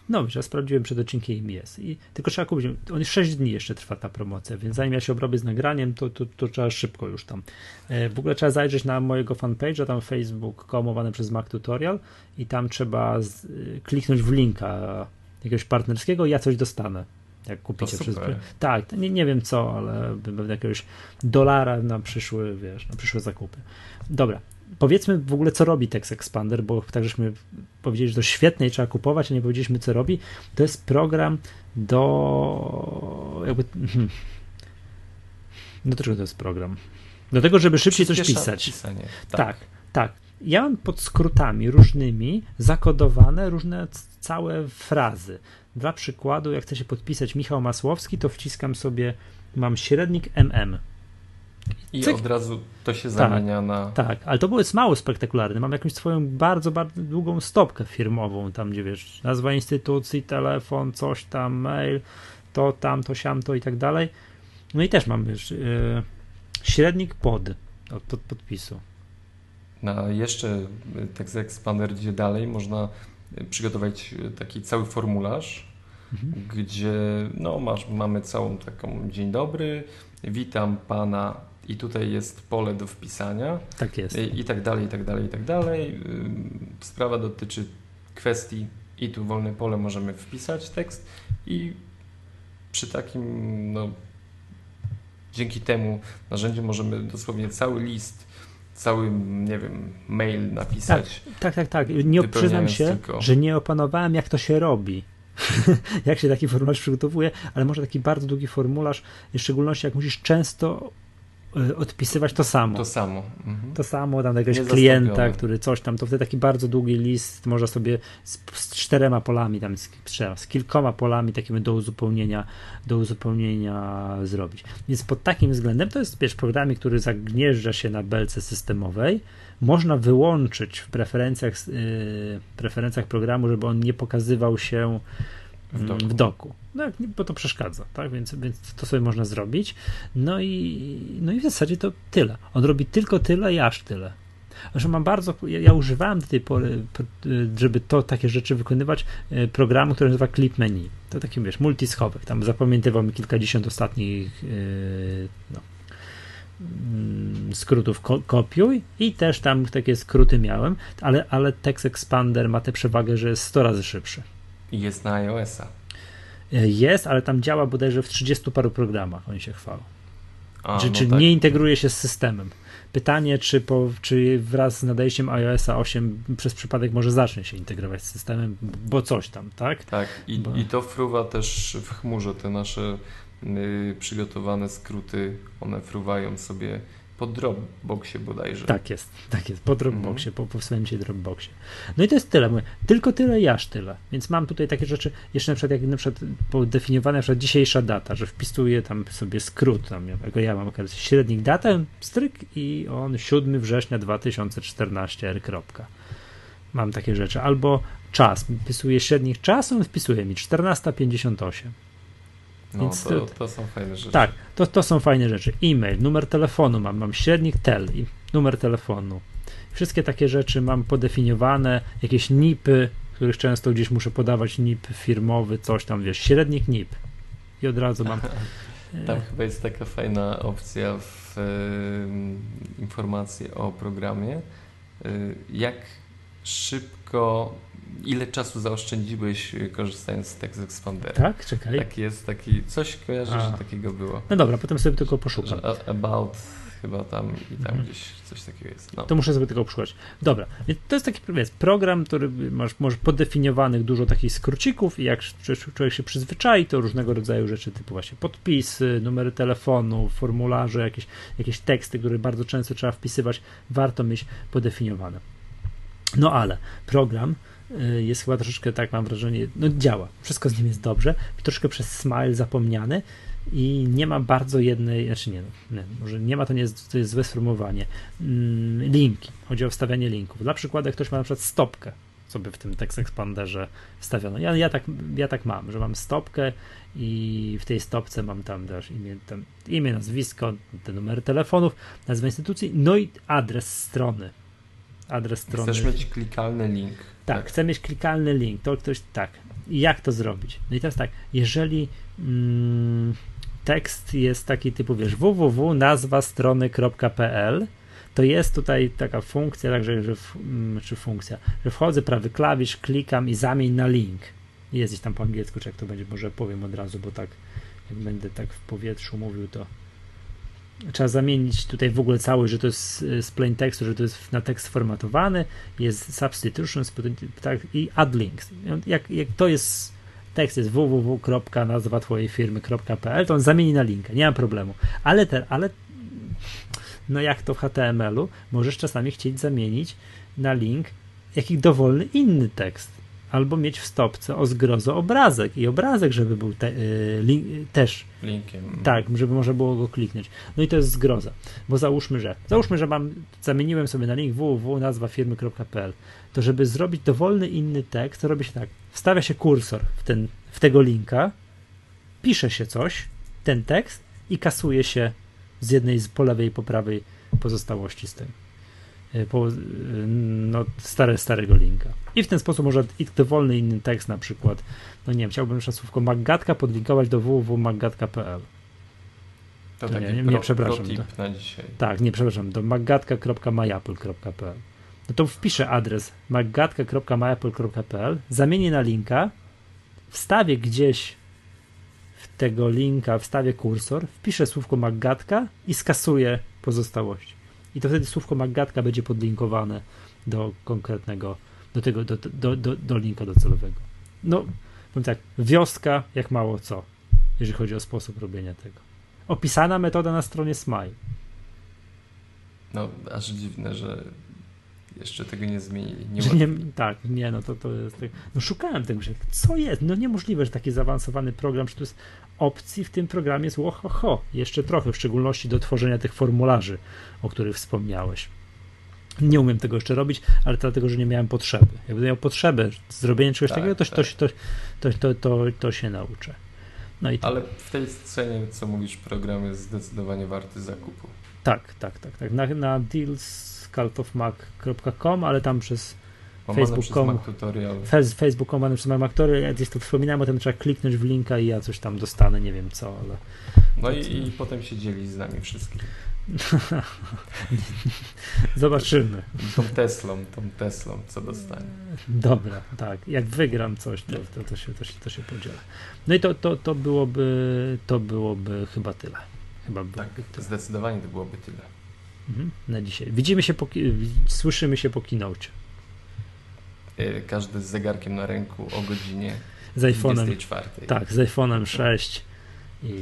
No, ja sprawdziłem przed odcinkiem i jest. I tylko trzeba kupić. On 6 dni jeszcze trwa ta promocja, więc zanim ja się obrobię z nagraniem, to, to, to trzeba szybko już tam. E, w ogóle trzeba zajrzeć na mojego fanpage'a, tam Facebook komowany przez Mac Tutorial i tam trzeba z, kliknąć w linka jakiegoś partnerskiego i ja coś dostanę jak kupicie przez. Tak, nie, nie wiem co, ale pewnie jakiegoś dolara na przyszły, wiesz, na przyszłe zakupy. Dobra. Powiedzmy w ogóle, co robi Text Expander, bo tak żeśmy powiedzieli, że to świetne i trzeba kupować, a nie powiedzieliśmy, co robi. To jest program do. jakby. Hmm. No to czego to jest program? Do tego, żeby szybciej coś pisać. Pisanie, tak. tak, tak. Ja mam pod skrótami różnymi zakodowane różne całe frazy. Dla przykładu, jak chcę się podpisać Michał Masłowski, to wciskam sobie, mam średnik MM. I Cyk. od razu to się tak, zamienia tak, na. Tak, ale to było mało spektakularne. Mam jakąś swoją bardzo, bardzo długą stopkę firmową, tam gdzie wiesz, nazwa instytucji, telefon, coś tam, mail, to, tam, to, siam, to i tak dalej. No i też mam wiesz, yy, średnik pod od, pod podpisu. Na jeszcze Text Expander gdzie dalej można przygotować taki cały formularz, mhm. gdzie no, masz, mamy całą taką dzień dobry, witam pana i tutaj jest pole do wpisania. Tak jest. I, I, tak dalej, i tak dalej, i tak dalej. Sprawa dotyczy kwestii i tu wolne pole możemy wpisać tekst i przy takim, no, dzięki temu narzędziu możemy dosłownie cały list cały, nie wiem, mail napisać. Tak, tak, tak. tak. Nie przyznam się, tylko... że nie opanowałem, jak to się robi. (laughs) jak się taki formularz przygotowuje, ale może taki bardzo długi formularz, w szczególności jak musisz często odpisywać to samo. To samo. Mhm. To samo, tam jakiegoś klienta, który coś tam, to wtedy taki bardzo długi list można sobie z, z czterema polami, tam z, z, kilkoma polami takimi do uzupełnienia, do uzupełnienia zrobić. Więc pod takim względem to jest, wiesz, programie, który zagnieżdża się na belce systemowej, można wyłączyć w preferencjach, yy, preferencjach programu, żeby on nie pokazywał się w doku. W doku. No, bo to przeszkadza, tak? Więc, więc to sobie można zrobić. No i, no i w zasadzie to tyle. On robi tylko tyle i aż tyle. Że mam bardzo, ja, ja, używałem do tej pory, żeby to takie rzeczy wykonywać, e, programu, który nazywa Clip Menu. To taki, wiesz, multischowek. Tam zapamiętywał mi kilkadziesiąt ostatnich yy, no, mm, skrótów ko kopiuj i też tam takie skróty miałem, ale, ale Text Expander ma tę przewagę, że jest 100 razy szybszy. Jest na iOS-a. E, jest, ale tam działa bodajże w 30 paru programach, oni się chwalą. A, czy, no czy tak. nie integruje się z systemem. Pytanie, czy, po, czy wraz z nadejściem iOS-a 8 przez przypadek może zacznie się integrować z systemem, bo coś tam, tak? Tak, i, bo... i to fruwa też w chmurze. Te nasze y, przygotowane skróty, one fruwają sobie po Dropboxie bodajże. Tak jest, tak jest, po Dropboxie, mm. po, po swoim się Dropboxie. No i to jest tyle, mówię, tylko tyle i aż tyle. Więc mam tutaj takie rzeczy, jeszcze na przykład jak na przykład podefiniowana na przykład dzisiejsza data, że wpisuję tam sobie skrót, tam jako ja mam okres średnik datę, stryk i on 7 września 2014 r. Mam takie rzeczy. Albo czas, wpisuję średnik czas, on wpisuje mi 14.58. No, Więc to, to są fajne rzeczy. Tak, to, to są fajne rzeczy. E-mail, numer telefonu mam, mam średnik tel i numer telefonu. Wszystkie takie rzeczy mam podefiniowane, jakieś NIPy, których często gdzieś muszę podawać NIP firmowy, coś tam, wiesz, średnik NIP. I od razu mam. (laughs) Tam chyba jest taka fajna opcja w y, informacji o programie, y, jak szybko ile czasu zaoszczędziłeś y, korzystając z Text Expandera? Tak, czekaj. Tak jest, taki, coś kojarzę, że takiego było. No dobra, potem sobie tylko poszukam. About chyba tam i tam mhm. gdzieś coś takiego jest. No. To muszę sobie tego poszukać. Dobra, więc to jest taki wiesz, program, który masz może podefiniowanych dużo takich skrócików i jak człowiek się przyzwyczai, to różnego rodzaju rzeczy typu właśnie podpisy, numery telefonu, formularze, jakieś, jakieś teksty, które bardzo często trzeba wpisywać, warto mieć podefiniowane. No ale program jest chyba troszeczkę, tak mam wrażenie, no działa, wszystko z nim jest dobrze, troszkę przez smile zapomniany i nie ma bardzo jednej, znaczy nie, no, nie może nie ma, to nie jest, to jest złe sformułowanie, mm, linki, chodzi o wstawianie linków. Dla przykładu, jak ktoś ma na przykład stopkę, sobie w tym Text Expanderze wstawiono. Ja, ja, tak, ja tak mam, że mam stopkę i w tej stopce mam tam też imię, tam imię nazwisko, te numery telefonów, nazwę instytucji, no i adres strony. Adres strony. Chcesz mieć klikalny link. Tak, tak, chcę mieć klikalny link. To ktoś tak. Jak to zrobić? No i teraz tak, jeżeli mm, tekst jest taki typu, wiesz, www nazwa strony.pl, to jest tutaj taka funkcja, także, że, mm, czy funkcja, że wchodzę prawy klawisz, klikam i zamień na link. Jest gdzieś tam po angielsku, czy jak to będzie, może powiem od razu, bo tak, jak będę tak w powietrzu mówił, to trzeba zamienić tutaj w ogóle cały, że to jest z plain tekstu, że to jest na tekst formatowany, jest substitution tak, i add links. Jak, jak to jest tekst jest www.nazwa twojej firmy.pl, to on zamieni na linkę, nie ma problemu. Ale, te, ale No jak to w HTML-u, możesz czasami chcieć zamienić na link jakiś dowolny inny tekst. Albo mieć w stopce o zgrozo obrazek i obrazek, żeby był te, y, link, też. Linkiem. Tak, żeby można było go kliknąć. No i to jest zgroza, bo załóżmy, że załóżmy, że mam, zamieniłem sobie na link www.nazwafirmy.pl to żeby zrobić dowolny inny tekst, to robi się tak, wstawia się kursor w, ten, w tego linka, pisze się coś, ten tekst i kasuje się z jednej z po lewej i po prawej pozostałości z tym. E, po, e, no, stare, starego linka. I w ten sposób można i dowolny inny tekst, na przykład, no nie wiem, chciałbym jeszcze słówko maggatka podlinkować do www.maggatka.pl. To, To nie, nie, pro, przepraszam, dzisiaj. Tak, nie, przepraszam, do maggatka.myapple.pl. No to wpiszę adres maggatka.myapple.pl, zamienię na linka, wstawię gdzieś w tego linka, wstawię kursor, wpiszę słówko maggatka i skasuję pozostałości. I to wtedy słówko maggatka będzie podlinkowane do konkretnego, do tego, do, do, do, do linka docelowego. No, powiem tak, wioska jak mało co, jeżeli chodzi o sposób robienia tego. Opisana metoda na stronie Smile. No, aż dziwne, że jeszcze tego nie zmienili. Nie nie, tak, nie, no to, to jest. tak- No szukałem tego, że co jest? No niemożliwe, że taki zaawansowany program, że tu jest opcji w tym programie jest łohoho, jeszcze trochę, w szczególności do tworzenia tych formularzy, o których wspomniałeś. Nie umiem tego jeszcze robić, ale dlatego, że nie miałem potrzeby. Jakbym miał potrzebę zrobienia czegoś Tak, takiego, to, tak. to, to, to, to, to się nauczę. No i. Ale w tej cenie, co mówisz, program jest zdecydowanie warty zakupu. tak, tak, tak, tak. Na, na dealscaltofmac.com, ale tam przez Facebook.com. przez Mac Tutorial. Face- Facebook komandem przez aktory, ja gdzieś to wspominałem, potem trzeba kliknąć w linka i ja coś tam dostanę, nie wiem co, ale No i, i potem się dzieli z nami wszystkimi. (laughs) zobaczymy. Tą Teslą, tą Teslą, co dostanie. Dobra, tak, jak wygram coś, to, to, to, się, to, się, to się podzielę. No i to, to, to byłoby to byłoby chyba tyle. Chyba byłoby Tak, tyle. zdecydowanie to byłoby tyle. Mhm, na dzisiaj. Widzimy się po, słyszymy się po keynote. Y, Każdy z zegarkiem na ręku o godzinie Z iPhone'em, 24. tak, z iPhone'em 6 i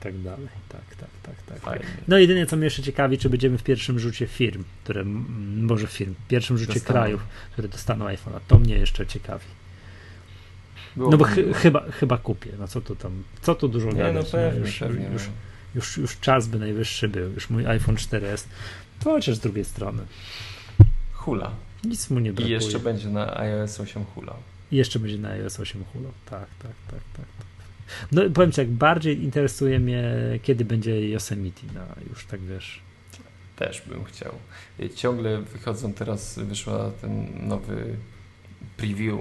tak dalej. Tak, tak, tak, tak. Fajnie. No jedynie co mnie jeszcze ciekawi, czy będziemy w pierwszym rzucie firm, które, może firm, w pierwszym rzucie Dostaną. krajów, które dostaną iPhone'a. To mnie jeszcze ciekawi. Byłoby No bo miło. chyba, chyba kupię. No co tu tam, co tu dużo Nie, gadać. no pewnie, już, pewnie. już, no. już, już czas by najwyższy był. Już mój iPhone 4S. To chociaż z drugiej strony. Hula. Nic mu nie I brakuje. jeszcze będzie na iOS 8 hula. I jeszcze będzie na iOS 8 hulał. Tak, tak, tak, tak. tak. No i powiem ci, jak bardziej interesuje mnie, kiedy będzie Yosemite. No już tak wiesz. Też bym chciał. Y, Ciągle wychodzą teraz, wyszła ten nowy preview,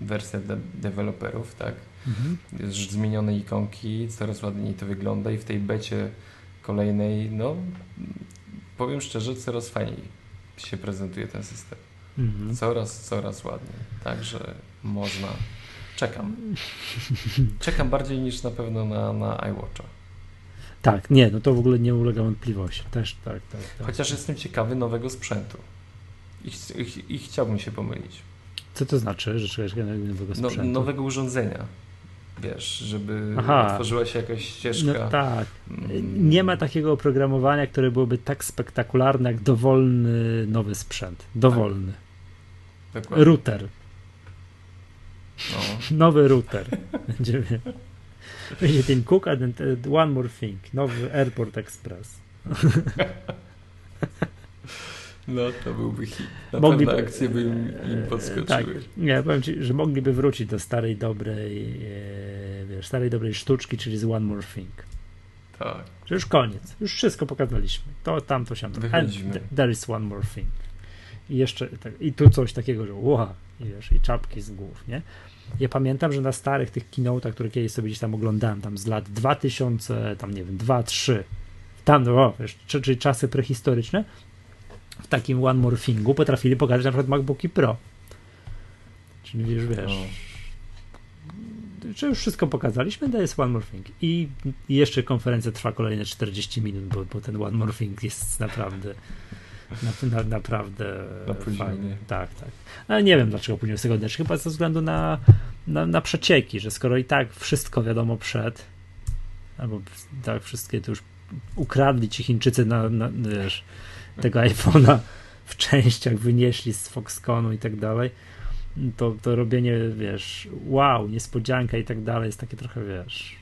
wersja dla deweloperów, tak? Mhm. Zmienione ikonki, coraz ładniej to wygląda i w tej becie kolejnej, no powiem szczerze, coraz fajniej się prezentuje ten system. Mhm. Coraz, coraz ładniej. Także można. Czekam. Czekam bardziej niż na pewno na, na iWatcha. Tak, nie, no to w ogóle nie ulega wątpliwości. Też tak, tak. tak. Chociaż jestem ciekawy nowego sprzętu. I, ch- i, I chciałbym się pomylić. Co to znaczy, że czujesz nowego No, sprzętu? nowego urządzenia. Wiesz, żeby Aha. otworzyła się jakaś ścieżka. No tak. Mm, Nie ma takiego oprogramowania, które byłoby tak spektakularne jak dowolny nowy sprzęt. Dowolny. Dokładnie. Router. No. (laughs) Nowy router. (laughs) Będzie, będzie Tim Cook, a ten, ten One More Thing. Nowy Airport Express. (laughs) no, to byłby hit. Na Mogliby- pewno akcje by im, im podskoczyły. Tak, nie, powiem ci, że mogliby wrócić do starej dobrej, e, wiesz, starej dobrej sztuczki, czyli z One More Thing. tak. Że już koniec, już wszystko pokazaliśmy. To, tamto, siamto. And there is one more thing. I jeszcze, tak, i tu coś takiego, że ła, i wiesz, i czapki z głów, nie? Ja pamiętam, że na starych tych keynote'ach, które kiedyś sobie gdzieś tam oglądałem, tam z lat 2000, tam nie wiem, 2, 3, tam, no, wiesz, czy- czyli czasy prehistoryczne, w takim One More Thingu potrafili pokazać na przykład MacBooki Pro. Czyli wiesz, wiesz, No. że już wszystko pokazaliśmy, to jest One More Thing. I i jeszcze konferencja trwa kolejne 40 minut, bo, bo ten One More Thing jest naprawdę na, na, naprawdę Na fajny. Tak, tak. Ale nie wiem dlaczego później z tego. Chyba ze względu na, na, na przecieki, że skoro i tak wszystko wiadomo przed, albo tak, wszystkie to już ukradli ci Chińczycy na, na wiesz, tego (laughs) iPhone'a w częściach, wynieśli z Foxconu i tak dalej, to, to robienie, wiesz, wow, niespodzianka i tak dalej jest takie trochę, wiesz...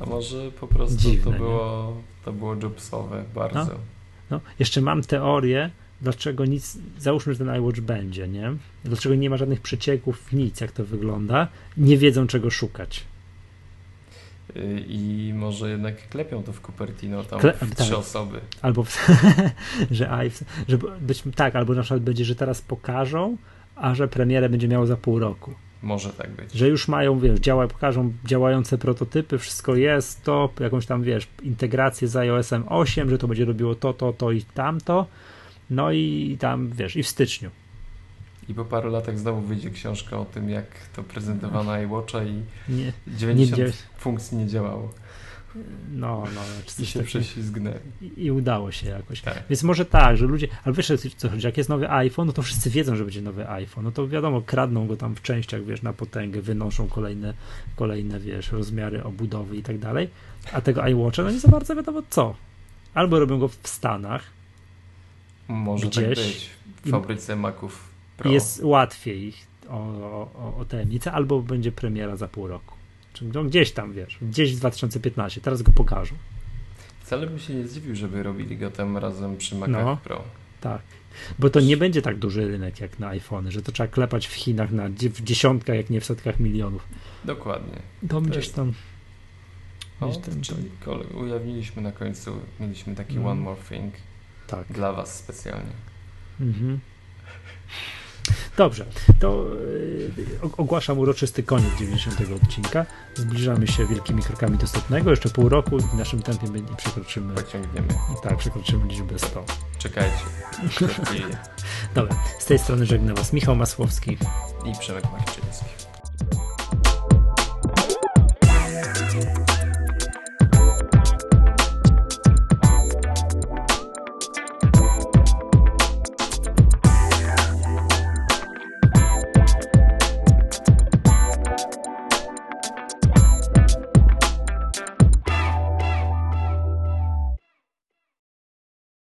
A może po prostu Dziwne, to, było, to było jobsowe bardzo. No, no, jeszcze mam teorię, dlaczego nic, załóżmy, że ten iWatch będzie, nie? Dlaczego nie ma żadnych przecieków, nic, jak to wygląda, nie wiedzą czego szukać. I może jednak klepią to w Cupertino tam Kle w trzy tak. osoby. Albo, w, (laughs) że, że być, tak, albo na przykład będzie, że teraz pokażą, a że premierę będzie miało za pół roku. Może tak być. Że już mają, wiesz, działa, pokażą działające prototypy, wszystko jest, to, jakąś tam, wiesz, integrację z iOS-em 8, że to będzie robiło to, to, to i tamto. No i tam, wiesz, i w styczniu. I po paru latach znowu wyjdzie książka o tym, jak to prezentowano iWatcha i nie, 90 nie funkcji nie działało. No, no. I się prześlizgnęli. I, I, udało się jakoś. Tak. Więc może tak, że ludzie, ale wiesz co chodzi, jak jest nowy iPhone, no to wszyscy wiedzą, że będzie nowy iPhone, no to wiadomo, kradną go tam w częściach, wiesz, na potęgę, wynoszą kolejne, kolejne, wiesz, rozmiary obudowy i tak dalej, a tego iWatcha, no nie za bardzo wiadomo co. Albo robią go w Stanach, może tak gdzieś, tak być, w fabryce Maców Pro. Jest łatwiej o, o, o tajemnicę, albo będzie premiera za pół roku. No gdzieś tam, wiesz, gdzieś w 2015, teraz go pokażą. Wcale bym się nie zdziwił, żeby robili go tam razem przy Macach no, Pro. Tak, bo to nie będzie tak duży rynek jak na iPhone, że to trzeba klepać w Chinach na, w dziesiątkach, jak nie w setkach milionów. Dokładnie. To, to gdzieś tam... O, tam czyli ujawniliśmy na końcu, mieliśmy taki no. one more thing tak. dla was specjalnie. Mhm. Dobrze, to yy, ogłaszam uroczysty koniec 90 odcinka. Zbliżamy się wielkimi krokami do stopnego. Jeszcze pół roku w naszym tempie przekroczymy. Pociągniemy. Tak, przekroczymy liczbę 100. Czekajcie. (laughs) Dobra, z tej strony żegna Was Michał Masłowski i Przemek Marczyński.